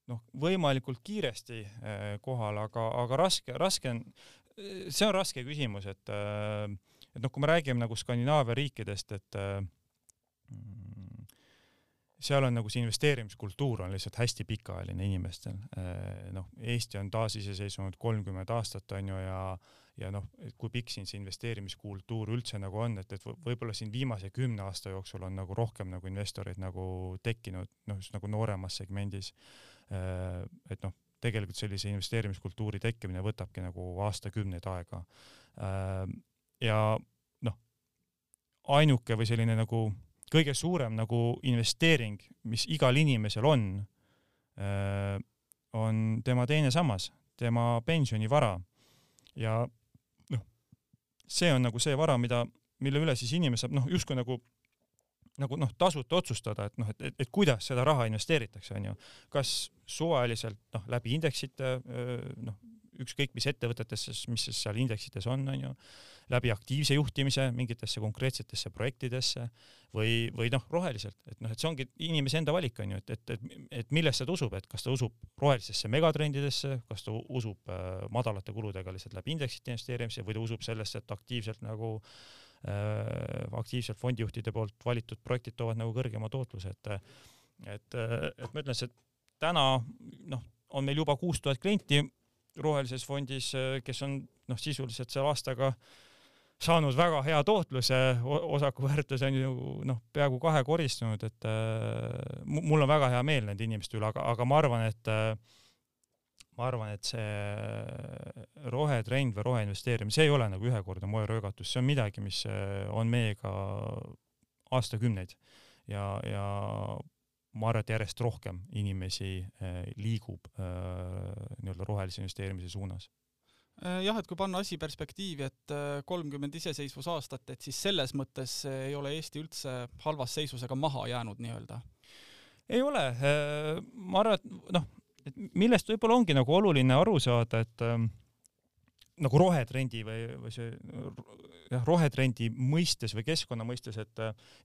Speaker 3: noh, võimalikult kiiresti kohale, aga, aga raske, raske on, see on raske küsimus, et, äh, et noh, kui me räägime nagu Skandinaavia riikidest, et äh, seal on nagu see investeerimiskultuur on lihtsalt hästi pikaajaline inimestel. Äh, noh, Eesti on taasiseseisvunud kolmkümmend aastat, on ju, ja ja noh, kui pikk siin see investeerimiskultuur üldse nagu on, et, et võib-olla siin viimase kümne aasta jooksul on nagu rohkem nagu investoreid nagu tekkinud, noh, just nagu nooremas segmendis. et noh, tegelikult sellise investeerimiskultuuri tekkimine võtabki nagu aastakümneid aega. Ähm, ja noh, ainuke või selline nagu kõige suurem nagu investeering, mis igal inimesel on, äh, on tema teine sammas, tema pensionivara. ja noh, see on nagu see vara, mida, mille üle siis inimene saab noh, justkui nagu nagu noh, tasuta otsustada, et noh, et, et, et kuidas seda raha investeeritakse, onju. kas suvaliselt noh, läbi indeksite noh, ükskõik mis ettevõtetesse, mis siis seal indeksites on, on ju, läbi aktiivse juhtimise mingitesse konkreetsetesse projektidesse või, või noh, roheliselt, et noh, et see ongi inimese enda valik, on ju, et, et, et, et millesse ta usub, et kas ta usub rohelistesse megatrendidesse, kas ta usub äh, madalate kuludega lihtsalt läbi indeksite investeerimise või ta usub sellesse, et aktiivselt nagu äh, aktiivselt fondijuhtide poolt valitud projektid toovad nagu kõrgema tootluse, et et, et ma ütlen, et täna noh, on meil juba kuus tuhat klienti rohelises fondis, kes on noh, sisuliselt seal aastaga saanud väga hea tootluse, osaku väärtus on ju noh, peaaegu kahekoristunud, et äh, mul on väga hea meel nende inimeste üle, aga, aga ma arvan, et äh, ma arvan, et see rohetrend või roheinvesteerimine, see ei ole nagu ühekordne moeröögatus, see on midagi, mis on meiega aastakümneid ja, ja ma arvan, et järjest rohkem inimesi eh, liigub nii-öelda rohelise investeerimise suunas
Speaker 2: jah, et kui panna asi perspektiivi, et kolmkümmend iseseisvusaastat, et siis selles mõttes ei ole Eesti üldse halvas seisus ega maha jäänud nii-öelda?
Speaker 3: ei ole, ma arvan, et noh, et millest võib-olla ongi nagu oluline aru saada, et nagu rohetrendi või, või see jah, rohetrendi mõistes või keskkonna mõistes, et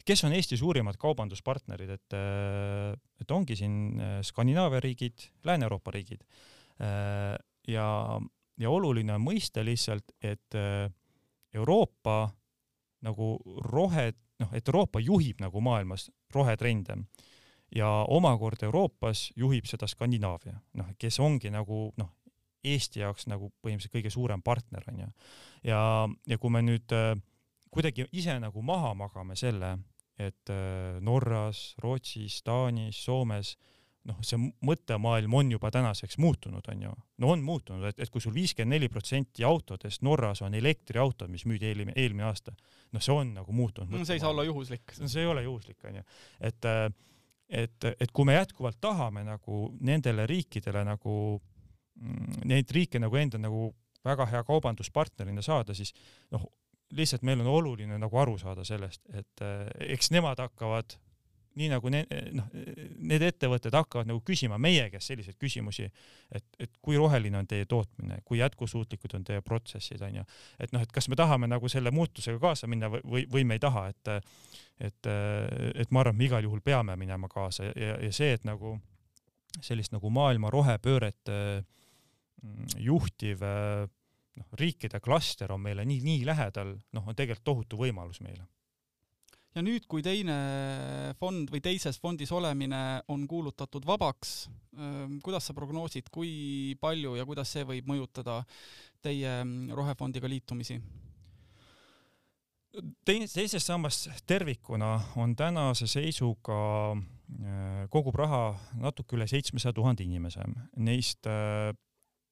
Speaker 3: kes on Eesti suurimad kaubanduspartnerid, et, et ongi siin Skandinaavia riigid, Lääne-Euroopa riigid. ja, ja oluline on mõista lihtsalt, et Euroopa nagu rohe, noh, et Euroopa juhib nagu maailmas rohetrende ja omakorda Euroopas juhib seda Skandinaavia, noh, kes ongi nagu noh, Eesti jaoks nagu põhimõtteliselt kõige suurem partner onju. ja, ja kui me nüüd äh, kuidagi ise nagu maha magame selle, et äh, Norras, Rootsis, Taanis, Soomes noh, see mõttemaailm on juba tänaseks muutunud, onju. no on muutunud, et, et kui sul viiskümmend neli protsenti autodest Norras on elektriautod, mis müüdi eelmine, eelmine aasta, noh, see on nagu muutunud.
Speaker 2: no see ei saa olla juhuslik.
Speaker 3: see ei ole juhuslik, onju. et, äh, et, et kui me jätkuvalt tahame nagu nendele riikidele nagu Mm, neid riike nagu enda nagu väga hea kaubanduspartnerina saada, siis noh, lihtsalt meil on oluline nagu aru saada sellest, et eh, eks nemad hakkavad nii nagu ne, noh, need ettevõtted hakkavad nagu küsima meie käest selliseid küsimusi, et, et kui roheline on teie tootmine, kui jätkusuutlikud on teie protsessid, onju. et noh, et kas me tahame nagu selle muutusega kaasa minna või, või, me ei taha, et, et, et ma arvan, et me igal juhul peame minema kaasa ja, ja see, et nagu sellist nagu maailma rohepööret Mm, juhtiv noh, riikide klaster on meile nii, nii lähedal, noh, on tegelikult tohutu võimalus meile.
Speaker 2: Ja nüüd, kui teine fond või teises fondis olemine on kuulutatud vabaks, ähm, kuidas sa prognoosid, kui palju ja kuidas see võib mõjutada teie mm, rohefondiga liitumisi?
Speaker 3: teises sambas tervikuna on tänase seisuga äh, kogub raha natuke üle seitsmesaja tuhande inimese, neist äh,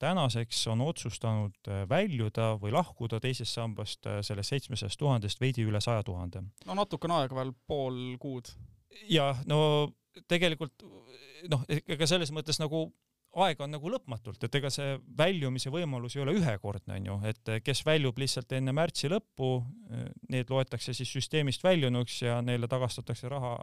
Speaker 3: tänaseks on otsustanud äh, väljuda või lahkuda teisest sambast äh, sellest seitsmesajast tuhandest veidi üle saja tuhande.
Speaker 2: no natukene aega veel, pool kuud.
Speaker 3: jah, no tegelikult noh, ega selles mõttes nagu aega on nagu lõpmatult, et ega see väljumise võimalus ei ole ühekordne, on ju, et kes väljub lihtsalt enne märtsi lõppu, need loetakse siis süsteemist väljunuks ja neile tagastatakse raha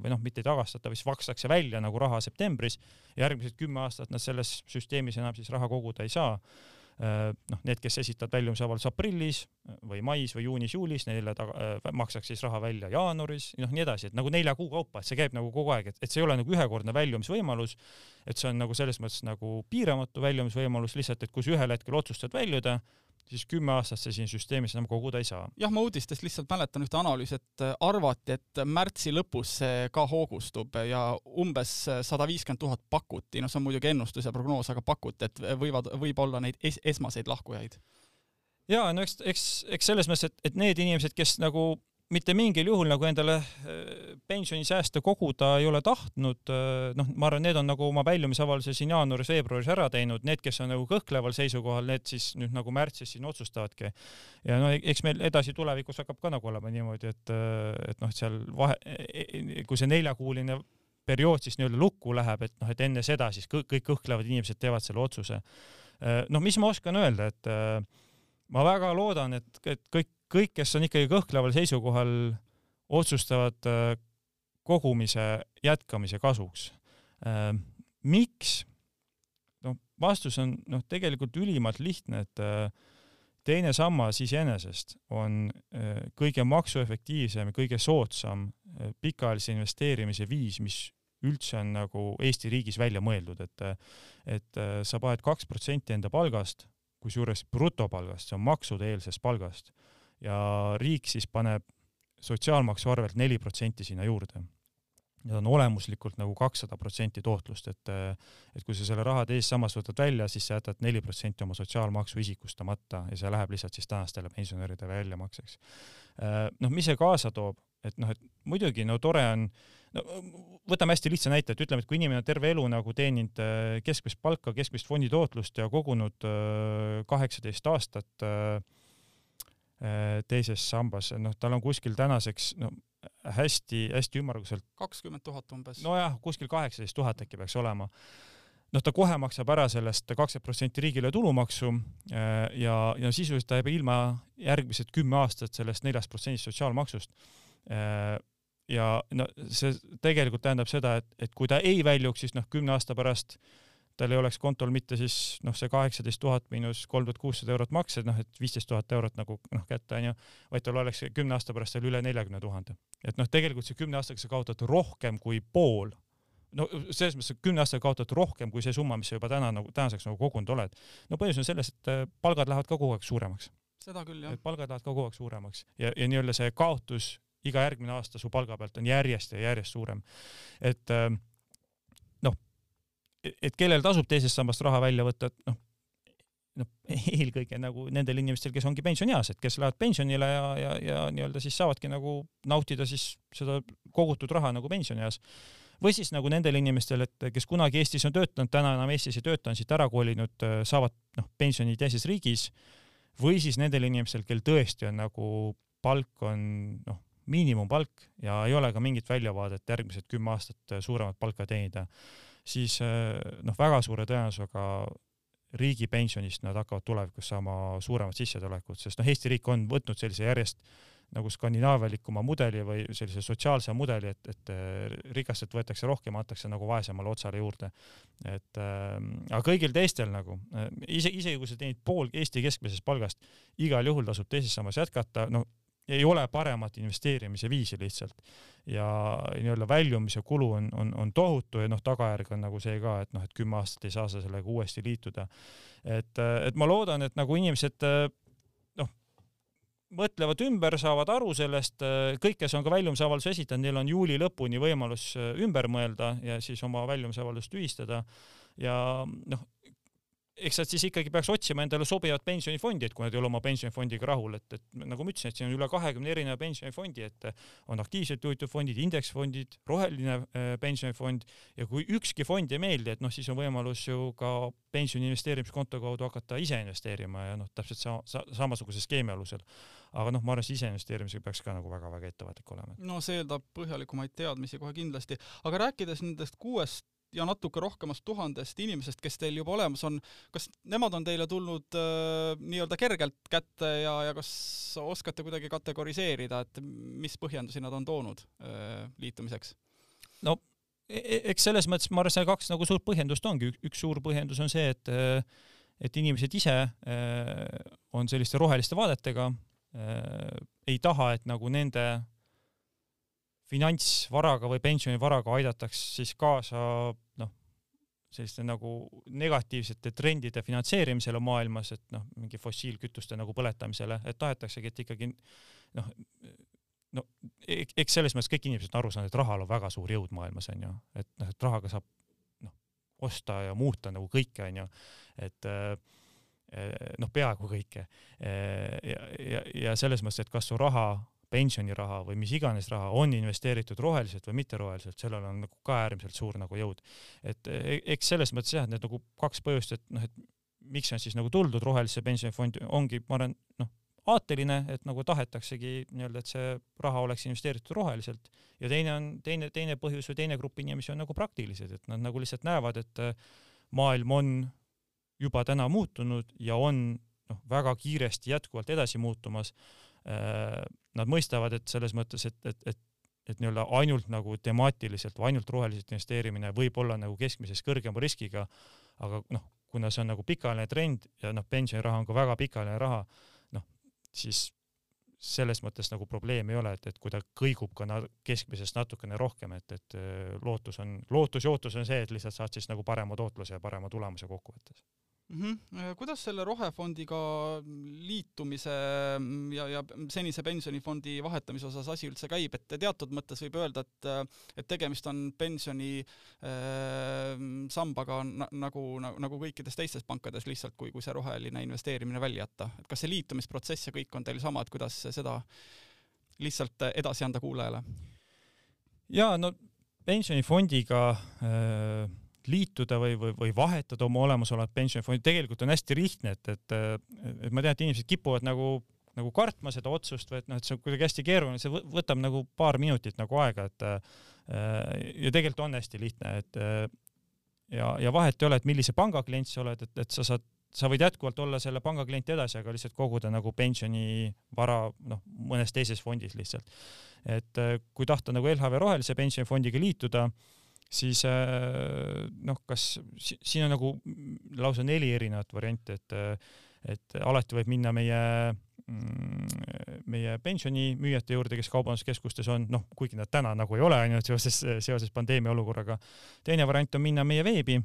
Speaker 3: või noh, mitte ei tagastata, vaid makstakse välja nagu raha septembris. järgmised kümme aastat nad selles süsteemis enam siis raha koguda ei saa noh, need, kes esitavad väljumisavalduse aprillis või mais või juunis-juulis, neile taga, äh, maksaks siis raha välja jaanuaris, noh, nii edasi, et nagu nelja kuu kaupa, et see käib nagu kogu aeg, et, et see ei ole nagu ühekordne väljumisvõimalus, et see on nagu selles mõttes nagu piiramatu väljumisvõimalus lihtsalt, et kui sa ühel hetkel otsustad väljuda, siis kümme aastat sa siin süsteemis enam koguda ei saa.
Speaker 2: jah, ma uudistest lihtsalt mäletan ühte analüüsi, et äh, arvati, et märtsi lõpus see ka hoogustub ja umbes sada viiskümmend tuhat pakuti, noh, see on muidugi ennustus ja prognoos, aga pakuti, et võivad, võib olla neid es esmaseid lahkujaid.
Speaker 3: jaa, no eks, eks, eks selles mõttes, et, et need inimesed, kes nagu mitte mingil juhul nagu endale äh, pensionisääste koguda ei ole tahtnud, äh, noh, ma arvan, need on nagu oma väljumisavalduse siin jaanuaris-veebruaris ära teinud, need, kes on nagu kõhkleval seisukohal, need siis nüüd nagu märtsis siin otsustavadki. ja no eks meil edasi tulevikus hakkab ka nagu olema niimoodi, et, äh, et noh, et seal vahe, e, e, kui see neljakuuline periood siis nii-öelda lukku läheb, et noh, et enne seda siis kõik, kõik kõhklevad inimesed teevad selle otsuse. noh, mis ma oskan öelda, et ma väga loodan, et, et kõik kõik, kes on ikkagi kõhkleval seisukohal, otsustavad äh, kogumise jätkamise kasuks. Äh, miks? noh, vastus on noh, tegelikult ülimalt lihtne, et äh, teine sammas iseenesest on kõige maksuefektiivsem ja kõige soodsam pikaajalise investeerimise viis, mis üldse on nagu Eesti riigis välja mõeldud, et et sa paned kaks protsenti enda palgast, kusjuures brutopalgast, see on maksude-eelsest palgast, ja riik siis paneb sotsiaalmaksu arvelt neli protsenti sinna juurde need on olemuslikult nagu kakssada protsenti tootlust, et et kui sa selle raha teisest sammast võtad välja, siis sa jätad neli protsenti oma sotsiaalmaksu isikustamata ja see läheb lihtsalt siis tänastele pensionäridele väljamakseks. noh, mis see kaasa toob, et noh, et muidugi no tore on, no võtame hästi lihtsa näite, et ütleme, et kui inimene on terve elu nagu teeninud äh, keskmist palka, keskmist fondi tootlust ja kogunud äh, kaheksateist aastat äh, teises sambas, noh, tal on kuskil tänaseks no hästi-hästi ümmarguselt.
Speaker 2: kakskümmend tuhat umbes.
Speaker 3: nojah, kuskil kaheksateist tuhat äkki peaks olema. noh, ta kohe maksab ära sellest kakskümmend protsenti riigile tulumaksu äh, ja, ja sisuliselt ta jääb ilma järgmised kümme aastat sellest neljast protsendist sotsiaalmaksust. Äh, ja no see tegelikult tähendab seda, et, et kui ta ei väljuks, siis noh, kümne aasta pärast äh, tal ei oleks kontol mitte siis noh, see kaheksateist tuhat miinus kolm tuhat kuussada eurot makse, noh et viisteist tuhat eurot nagu noh kätte onju, vaid tal oleks kümne aasta pärast veel üle neljakümne tuhande. et noh, tegelikult see kümne aastaga sa kaotad rohkem kui pool no selles mõttes, et kümne aastaga kaotad rohkem kui see summa, mis sa juba täna nagu tänaseks nagu kogunud oled. no põhjus on selles, et äh, palgad lähevad ka kogu aeg suuremaks.
Speaker 2: seda küll, jah.
Speaker 3: palgad lähevad ka kogu aeg suuremaks ja, ja nii-öelda see kaotus iga järgmine aasta su palga pealt on järjest ja järjest suurem. et äh, et kellel tasub teisest sambast raha välja võtta, et noh, noh, eelkõige nagu nendel inimestel, kes ongi pensioniealised, kes lähevad pensionile ja, ja, ja nii-öelda siis saavadki nagu nautida siis seda kogutud raha nagu pensionieas. või siis nagu nendel inimestel, et kes kunagi Eestis on töötanud, täna enam Eestis ei tööta, on siit ära kolinud, saavad noh, pensioni teises riigis, või siis nendel inimestel, kel tõesti on nagu palk on noh, miinimumpalk ja ei ole ka mingit väljavaadet järgmised kümme aastat suuremat palka teenida siis eh, noh, väga suure tõenäosusega riigipensionist nad hakkavad tulevikus saama suuremat sissetulekut, sest noh, Eesti riik on võtnud sellise järjest nagu skandinaavialikuma mudeli või sellise sotsiaalse mudeli, et, et eh, rikastelt võetakse rohkem, antakse nagu vaesemale otsale juurde. et äh, aga kõigil teistel nagu äh, ise, isegi kui sa teenid pool Eesti keskmisest palgast, igal juhul tasub teises sammas jätkata, no ei ole paremat investeerimise viisi lihtsalt. ja nii-öelda väljumise kulu on, on, on tohutu ja noh, tagajärg on nagu see ka, et noh, et kümme aastat ei saa sa sellega uuesti liituda. et, et ma loodan, et nagu inimesed noh, mõtlevad ümber, saavad aru sellest, kõik, kes on ka väljumisavalduse esitanud, neil on juuli lõpuni võimalus ümber mõelda ja siis oma väljumisavaldust tühistada ja noh, eks nad siis ikkagi peaks otsima endale sobivat pensionifondi, et kui nad ei ole oma pensionifondiga rahul, et, et nagu ma ütlesin, et siin on üle kahekümne erineva pensionifondi, et on aktiivselt juhitud fondid, indeksfondid, roheline äh, pensionifond ja kui ükski fond ei meeldi, et noh, siis on võimalus ju ka pensioni investeerimiskonto kaudu hakata ise investeerima ja noh, täpselt sa, sa, samasuguse skeemi alusel. aga noh, ma arvan, et ise investeerimisega peaks ka nagu väga-väga ettevaatlik olema.
Speaker 2: no see eeldab põhjalikumaid teadmisi kohe kindlasti, aga rääkides nendest kuuest ja natuke rohkemast tuhandest inimesest, kes teil juba olemas on, kas nemad on teile tulnud äh, nii-öelda kergelt kätte ja, ja kas oskate kuidagi kategoriseerida, et mis põhjendusi nad on toonud äh, liitumiseks?
Speaker 3: no e, e, eks selles mõttes ma arvan, see kaks nagu suurt põhjendust ongi, üks suur põhjendus on see, et äh, et inimesed ise äh, on selliste roheliste vaadetega äh,, ei taha, et nagu nende finantsvaraga või pensionivaraga aidataks siis kaasa noh, selliste nagu negatiivsete trendide finantseerimisele maailmas, et noh, mingi fossiilkütuste nagu põletamisele, et tahetaksegi, et ikkagi noh, no eks selles mõttes kõik inimesed on aru saanud, et rahal on väga suur jõud maailmas onju, et noh, et rahaga saab noh, osta ja muuta nagu kõike onju, et eh, noh, peaaegu kõike. Ja, ja, ja selles mõttes, et kas su raha pensioniraha või mis iganes raha on investeeritud roheliselt või mitteroheliselt, sellel on nagu ka äärmiselt suur nagu jõud. et e, eks selles mõttes jah, et need nagu kaks põhjust, et noh, et miks on siis nagu tuldud rohelisse pensionifondi, ongi, ma arvan, noh, aateline, et nagu tahetaksegi nii-öelda, et see raha oleks investeeritud roheliselt ja teine on, teine, teine põhjus või teine grupp inimesi on nagu praktilised, et nad nagu lihtsalt näevad, et maailm on juba täna muutunud ja on noh, väga kiiresti jätkuvalt edasi muutumas Äh, nad mõistavad, et selles mõttes, et, et, et et nii-öelda ainult nagu temaatiliselt või ainult roheliselt investeerimine võib olla nagu keskmisest kõrgema riskiga, aga noh, kuna see on nagu pikaajaline trend ja noh, pensioniraha on ka väga pikaajaline raha, noh, siis selles mõttes nagu probleemi ei ole, et, et kui ta kõigub ka na keskmisest natukene rohkem, et, et lootus on, lootus ja ootus on see, et lihtsalt saad siis nagu parema tootluse ja parema tulemuse kokkuvõttes
Speaker 2: mm. -hmm. kuidas selle rohefondiga liitumise ja, ja senise pensionifondi vahetamise osas asi üldse käib, et teatud mõttes võib öelda, et et tegemist on pensioni äh, sambaga nagu, nagu, nagu kõikides teistes pankades lihtsalt, kui, kui see roheline investeerimine välja jätta. et kas see liitumisprotsess ja kõik on teil sama, et kuidas seda lihtsalt edasi anda kuulajale?
Speaker 3: jaa, no pensionifondiga äh liituda või, või, või vahetada oma olemasolevat pensionifondi, tegelikult on hästi lihtne, et, et, et ma tean, et inimesed kipuvad nagu, nagu kartma seda otsust või et noh, et see on kuidagi hästi keeruline, see võtab nagu paar minutit nagu aega, et ja tegelikult on hästi lihtne, et ja, ja vahet ei ole, et millise panga klient sa oled, et, et sa saad sa võid jätkuvalt olla selle panga klient edasi, aga lihtsalt koguda nagu pensionivara noh, mõnes teises fondis lihtsalt. et kui tahta nagu LHV rohelise pensionifondiga liituda, siis äh, noh, kas siin on nagu lausa neli erinevat varianti, et et alati võib minna meie mm, meie pensionimüüjate juurde, kes kaubanduskeskustes on, noh, kuigi nad täna nagu ei ole, ainult seoses, seoses pandeemia olukorraga. teine variant on minna meie veebi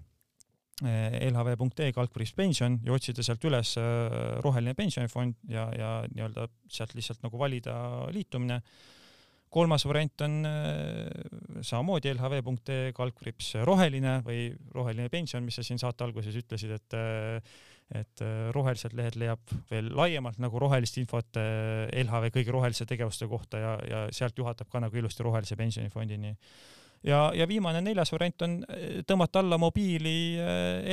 Speaker 3: lhv.ee kaldkriips pension ja otsida sealt üles äh, roheline pensionifond ja, ja nii-öelda sealt lihtsalt nagu valida liitumine kolmas variant on äh, samamoodi lhv.ee kaldkriips roheline või roheline pension, mis sa siin saate alguses ütlesid, et äh, et äh, rohelised lehed leiab veel laiemalt nagu rohelist infot LHV kõigi roheliste tegevuste kohta ja, ja sealt juhatab ka nagu ilusti rohelise pensionifondini. ja, ja viimane, neljas variant on tõmmata alla mobiili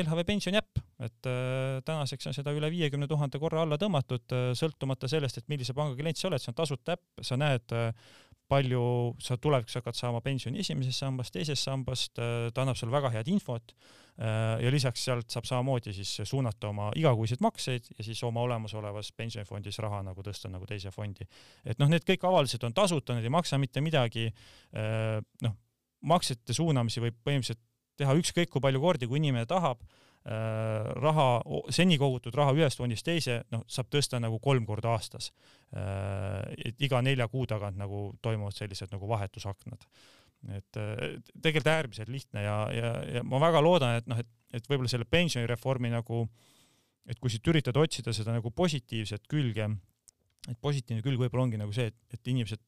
Speaker 3: LHV pensioni äpp, et tänaseks on seda üle viiekümne tuhande korra alla tõmmatud, sõltumata sellest, et millise panga klient sa oled, see on tasuta äpp, sa näed palju sa tulevikus hakkad saama pensioni esimesest sambast, teisest sambast, äh, ta annab sulle väga head infot äh, ja lisaks sealt saab samamoodi siis suunata oma igakuiseid makseid ja siis oma olemasolevas pensionifondis raha nagu tõsta nagu teise fondi. et noh, need kõik avaldused on tasuta, need ei maksa mitte midagi. Äh, noh, maksete suunamisi võib põhimõtteliselt teha ükskõik kui palju kordi, kui inimene tahab raha, seni kogutud raha ühest fondist teise, noh, saab tõsta nagu kolm korda aastas. Äh, et iga nelja kuu tagant nagu toimuvad sellised nagu vahetusaknad. et äh, tegelikult äärmiselt lihtne ja, ja, ja ma väga loodan, et noh, et, et võib-olla selle pensionireformi nagu, et kui siit üritada otsida seda nagu positiivset külge, et positiivne külg võib-olla ongi nagu see, et, et inimesed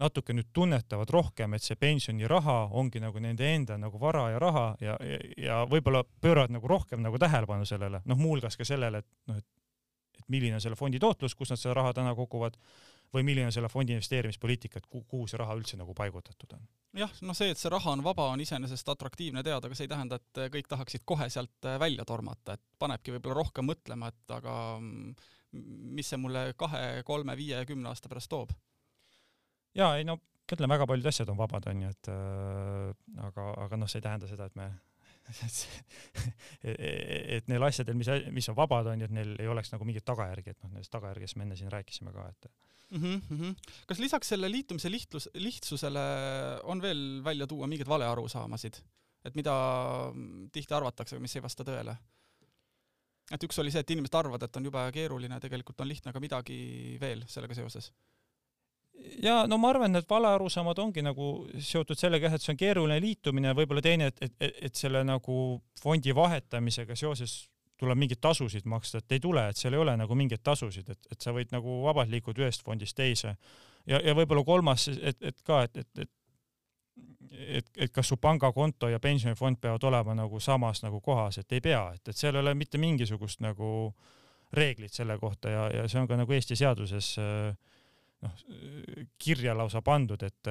Speaker 3: natuke nüüd tunnetavad rohkem, et see pensioniraha ongi nagu nende enda nagu vara ja raha ja, ja, ja võib-olla pööravad nagu rohkem nagu tähelepanu sellele, noh, muuhulgas ka sellele, et noh, et et milline on selle fondi tootlus, kus nad seda raha täna koguvad, või milline on selle fondi investeerimispoliitika, et kuhu see raha üldse nagu paigutatud on?
Speaker 2: jah, noh see, et see raha on vaba, on iseenesest atraktiivne teada, aga see ei tähenda, et kõik tahaksid kohe sealt välja tormata, et panebki võib-olla rohkem mõtlema, et aga mm, mis see mulle kahe, kolme, viie, kümne aasta pärast toob
Speaker 3: jaa, ei no ütleme, väga paljud asjad on vabad, onju, et äh, aga, aga noh, see ei tähenda seda, et me et neil asjadel, mis, mis on vabad, onju, et neil ei oleks nagu mingeid tagajärgi, et noh, nendest tagajärgedest me enne siin rääkisime ka, et
Speaker 2: mm. -hmm. kas lisaks selle liitumise lihtlus, lihtsusele on veel välja tuua mingeid valearusaamasid, et mida tihti arvatakse, mis ei vasta tõele? et üks oli see, et inimesed arvavad, et on jube keeruline, tegelikult on lihtne, aga midagi veel sellega seoses
Speaker 3: ja no ma arvan, et valearusaamad ongi nagu seotud sellega jah, et see on keeruline liitumine, võib-olla teine, et, et, et selle nagu fondi vahetamisega seoses tuleb mingeid tasusid maksta, et ei tule, et seal ei ole nagu mingeid tasusid, et, et sa võid nagu vabalt liikuda ühest fondist teise. ja, ja võib-olla kolmas, et, et ka, et, et, et et, et kas su pangakonto ja pensionifond peavad olema nagu samas nagu kohas, et ei pea, et, et seal ei ole mitte mingisugust nagu reeglit selle kohta ja, ja see on ka nagu Eesti seaduses äh, noh, kirja lausa pandud, et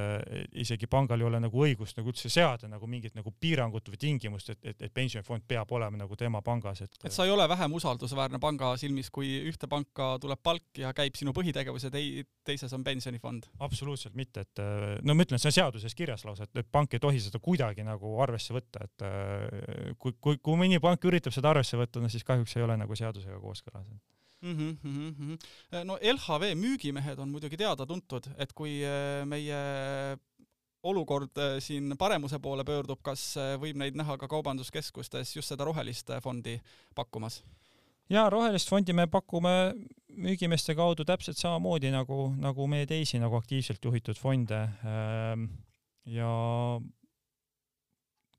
Speaker 3: isegi pangal ei ole nagu õigust nagu üldse seada nagu mingit nagu piirangut või tingimust, et, et, et pensionifond peab olema nagu tema pangas, et
Speaker 2: et sa ei ole vähem usaldusväärne panga silmis, kui ühte panka tuleb palk ja käib sinu põhitegevus ja tei-, teises on pensionifond?
Speaker 3: absoluutselt mitte, et no ma ütlen, see on seaduses kirjas lausa, et, et pank ei tohi seda kuidagi nagu arvesse võtta, et kui, kui, kui mõni pank üritab seda arvesse võtta, no siis kahjuks ei ole nagu seadusega kooskõlas
Speaker 2: mm. -hmm, mm -hmm. no LHV müügimehed on muidugi teada-tuntud, et kui äh, meie olukord siin paremuse poole pöördub, kas võib neid näha ka kaubanduskeskustes just seda rohelist fondi pakkumas?
Speaker 3: ja rohelist fondi me pakume müügimeeste kaudu täpselt samamoodi nagu, nagu meie teisi nagu aktiivselt juhitud fonde. Ähm, ja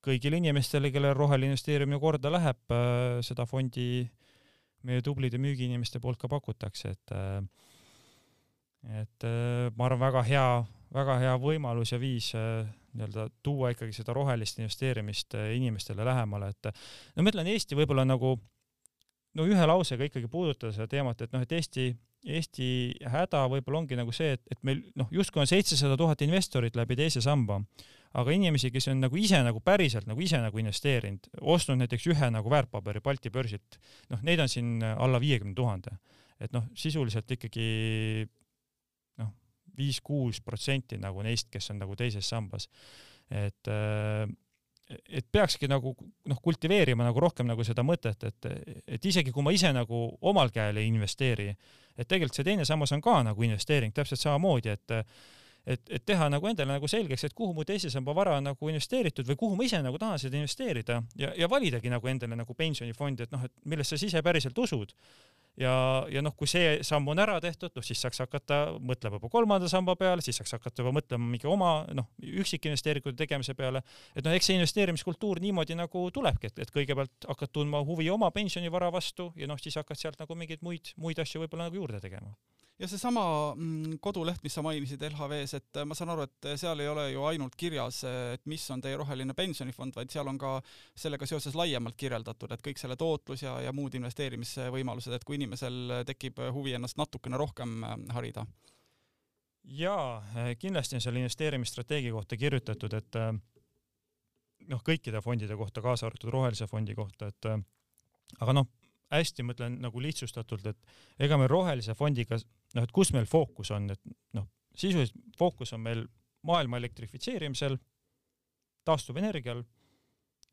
Speaker 3: kõigile inimestele, kellel roheline investeerimine korda läheb, äh, seda fondi meie tublide müügiinimeste poolt ka pakutakse, et äh, et äh, ma arvan, väga hea, väga hea võimalus ja viis nii-öelda tuua ikkagi seda rohelist investeerimist inimestele lähemale, et no ma ütlen, Eesti võib-olla nagu no ühe lausega ikkagi puudutada seda teemat, et noh, et Eesti, Eesti häda võib-olla ongi nagu see, et, et meil noh, justkui on seitsesada tuhat investorit läbi teise samba, aga inimesi, kes on nagu ise nagu päriselt nagu ise nagu investeerinud, ostnud näiteks ühe nagu väärtpaberi Balti börsilt, noh, neid on siin alla viiekümne tuhande. et noh, sisuliselt ikkagi noh, viis-kuus protsenti nagu neist, kes on nagu teises sambas. et äh, et peakski nagu noh, kultiveerima nagu rohkem nagu seda mõtet, et, et isegi kui ma ise nagu omal käel ei investeeri, et tegelikult see teine sammas on ka nagu investeering täpselt samamoodi, et et, et teha nagu endale nagu selgeks, et kuhu mu teise samba vara on nagu investeeritud või kuhu ma ise nagu tahan seda investeerida. Ja, ja validagi nagu endale nagu pensionifondi, et noh, et millesse sa ise päriselt usud. Ja, ja noh, kui see samm on ära tehtud, noh siis saaks hakata mõtlema juba kolmanda samba peale, siis saaks hakata juba mõtlema mingi oma noh, üksikinvesteeringute tegemise peale. et noh, eks see investeerimiskultuur niimoodi nagu tulebki, et, et kõigepealt hakkad tundma huvi oma pensionivara vastu ja noh, siis hakkad sealt nagu mingeid muid, muid asju võib-olla nagu juurde tegema
Speaker 2: ja seesama mm, koduleht, mis sa mainisid LHV-s, et äh, ma saan aru, et seal ei ole ju ainult kirjas, et mis on teie roheline pensionifond, vaid seal on ka sellega seoses laiemalt kirjeldatud, et kõik selle tootlus ja, ja muud investeerimisvõimalused, et kui inimesel tekib huvi ennast natukene rohkem äh, harida.
Speaker 3: jaa, äh, kindlasti on seal investeerimisstrateegia kohta kirjutatud, et noh, kõikide fondide kohta, kaasa arvatud rohelise fondi kohta, et aga noh, hästi, ma ütlen nagu lihtsustatult, et ega me rohelise fondiga, noh, et kus meil fookus on, et noh, sisuliselt fookus on meil maailma elektrifitseerimisel, taastuvenergial,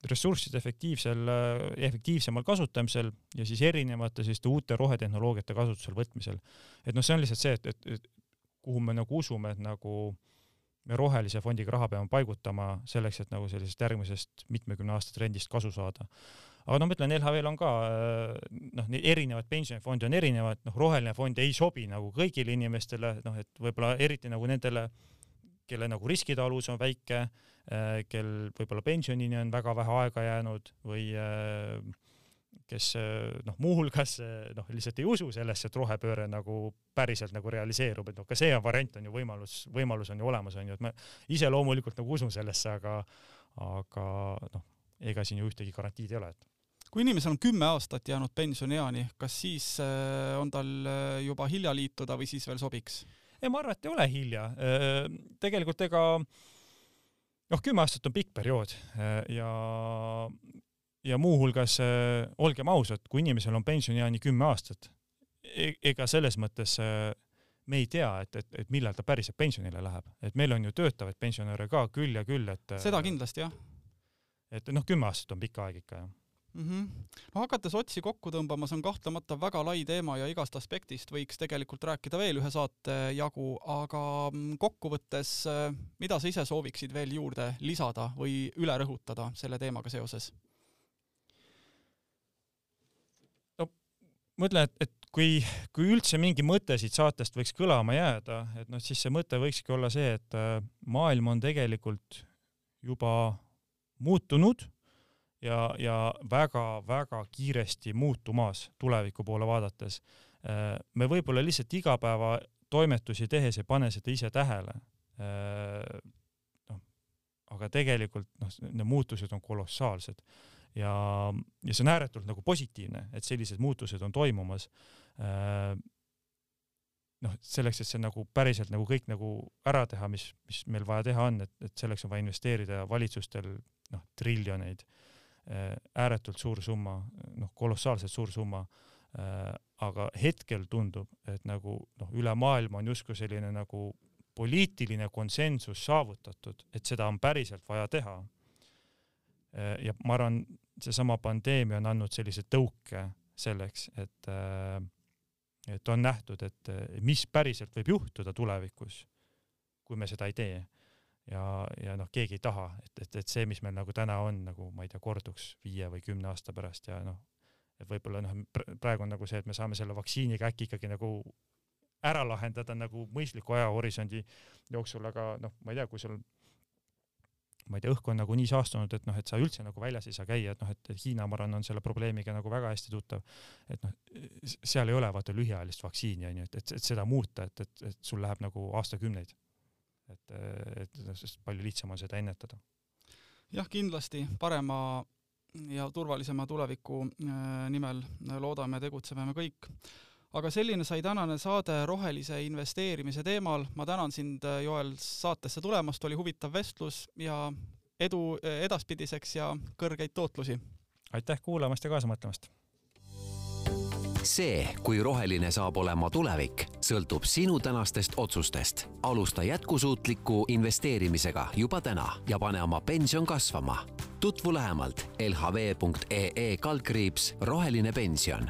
Speaker 3: ressursside efektiivsel, efektiivsemal kasutamisel ja siis erinevate selliste uute rohetehnoloogiate kasutusele võtmisel. et noh, see on lihtsalt see, et, et, et kuhu me nagu usume, et nagu me rohelise fondiga raha peame paigutama selleks, et nagu sellisest järgmisest mitmekümne aasta trendist kasu saada aga noh, ma ütlen, LHV-l on ka noh, neid erinevaid pensionifonde on erinevad, noh, roheline fond ei sobi nagu kõigile inimestele, noh, et võib-olla eriti nagu nendele, kelle nagu riskitaluvus on väike, kel võib-olla pensionini on väga vähe aega jäänud või kes noh, muuhulgas noh, lihtsalt ei usu sellesse, et rohepööre nagu päriselt nagu realiseerub, et noh, ka see on variant, on ju võimalus, võimalus on ju olemas, on ju, et ma ise loomulikult nagu usun sellesse, aga aga noh, ega siin ju ühtegi garantiid ei ole, et
Speaker 2: kui inimesel on kümme aastat jäänud pensionieani, kas siis äh, on tal äh, juba hilja liituda või siis veel sobiks?
Speaker 3: ei, ma arvan, et ei ole hilja. Äh, tegelikult ega noh, kümme aastat on pikk periood ja, ja muuhulgas olgem ausad, kui inimesel on pensionieani kümme aastat, e-, ega selles mõttes me ei tea, et, et, et millal ta päriselt pensionile läheb, et meil on ju töötavaid pensionäre ka küll ja küll, et
Speaker 2: seda kindlasti, jah.
Speaker 3: et noh, kümme aastat on pikk aeg ikka, jah
Speaker 2: mm. -hmm. no hakates otsi kokku tõmbama, see on kahtlemata väga lai teema ja igast aspektist võiks tegelikult rääkida veel ühe saate jagu, aga mm, kokkuvõttes, äh, mida sa ise sooviksid veel juurde lisada või üle rõhutada selle teemaga seoses?
Speaker 3: no ma ütlen, et, et kui, kui üldse mingi mõte siit saatest võiks kõlama jääda, et noh, siis see mõte võikski olla see, et äh, maailm on tegelikult juba muutunud ja, ja väga-väga kiiresti muutumas tuleviku poole vaadates. Äh, me võib-olla lihtsalt igapäevatoimetusi tehes ei pane seda ise tähele. Äh, noh, aga tegelikult noh, need muutused on kolossaalsed ja, ja see on ääretult nagu positiivne, et sellised muutused on toimumas. Äh, noh, selleks, et see nagu päriselt nagu kõik nagu ära teha, mis, mis meil vaja teha on, et, et selleks on vaja investeerida valitsustel noh, triljoneid ääretult suur summa, noh, kolossaalselt suur summa. Äh, aga hetkel tundub, et nagu noh, üle maailma on justkui selline nagu poliitiline konsensus saavutatud, et seda on päriselt vaja teha. Äh, ja ma arvan, seesama pandeemia on andnud sellise tõuke selleks, et, et on nähtud, et mis päriselt võib juhtuda tulevikus, kui me seda ei tee ja, ja noh, keegi ei taha, et, et, et see, mis meil nagu täna on, nagu ma ei tea, korduks viie või kümne aasta pärast ja noh, et võib-olla noh, praegu on nagu see, et me saame selle vaktsiiniga äkki ikkagi nagu ära lahendada nagu mõistliku ajahorisondi jooksul, aga noh, ma ei tea, kui sul ma ei tea, õhk on nagu nii saastunud, et noh, et sa üldse nagu väljas ei saa käia, et noh, et Hiina, ma arvan, on selle probleemiga nagu väga hästi tuttav. et noh, seal ei ole vaata lühiajalist vaktsiini onju, et, et, et seda muuta, et, et, et sul läheb nagu aastakümneid. Et, et sest palju lihtsam on seda ennetada.
Speaker 2: jah, kindlasti parema ja turvalisema tuleviku äh, nimel loodame, tegutseme me kõik aga selline sai tänane saade rohelise investeerimise teemal. ma tänan sind, Joel, saatesse tulemast, oli huvitav vestlus ja edu edaspidiseks ja kõrgeid tootlusi!
Speaker 3: aitäh kuulamast ja kaasa mõtlemast!
Speaker 1: See, kui roheline saab olema tulevik, sõltub sinu tänastest otsustest. alusta jätkusuutliku investeerimisega juba täna ja pane oma pension kasvama. tutvu lähemalt lhv.ee kaldkriips roheline pension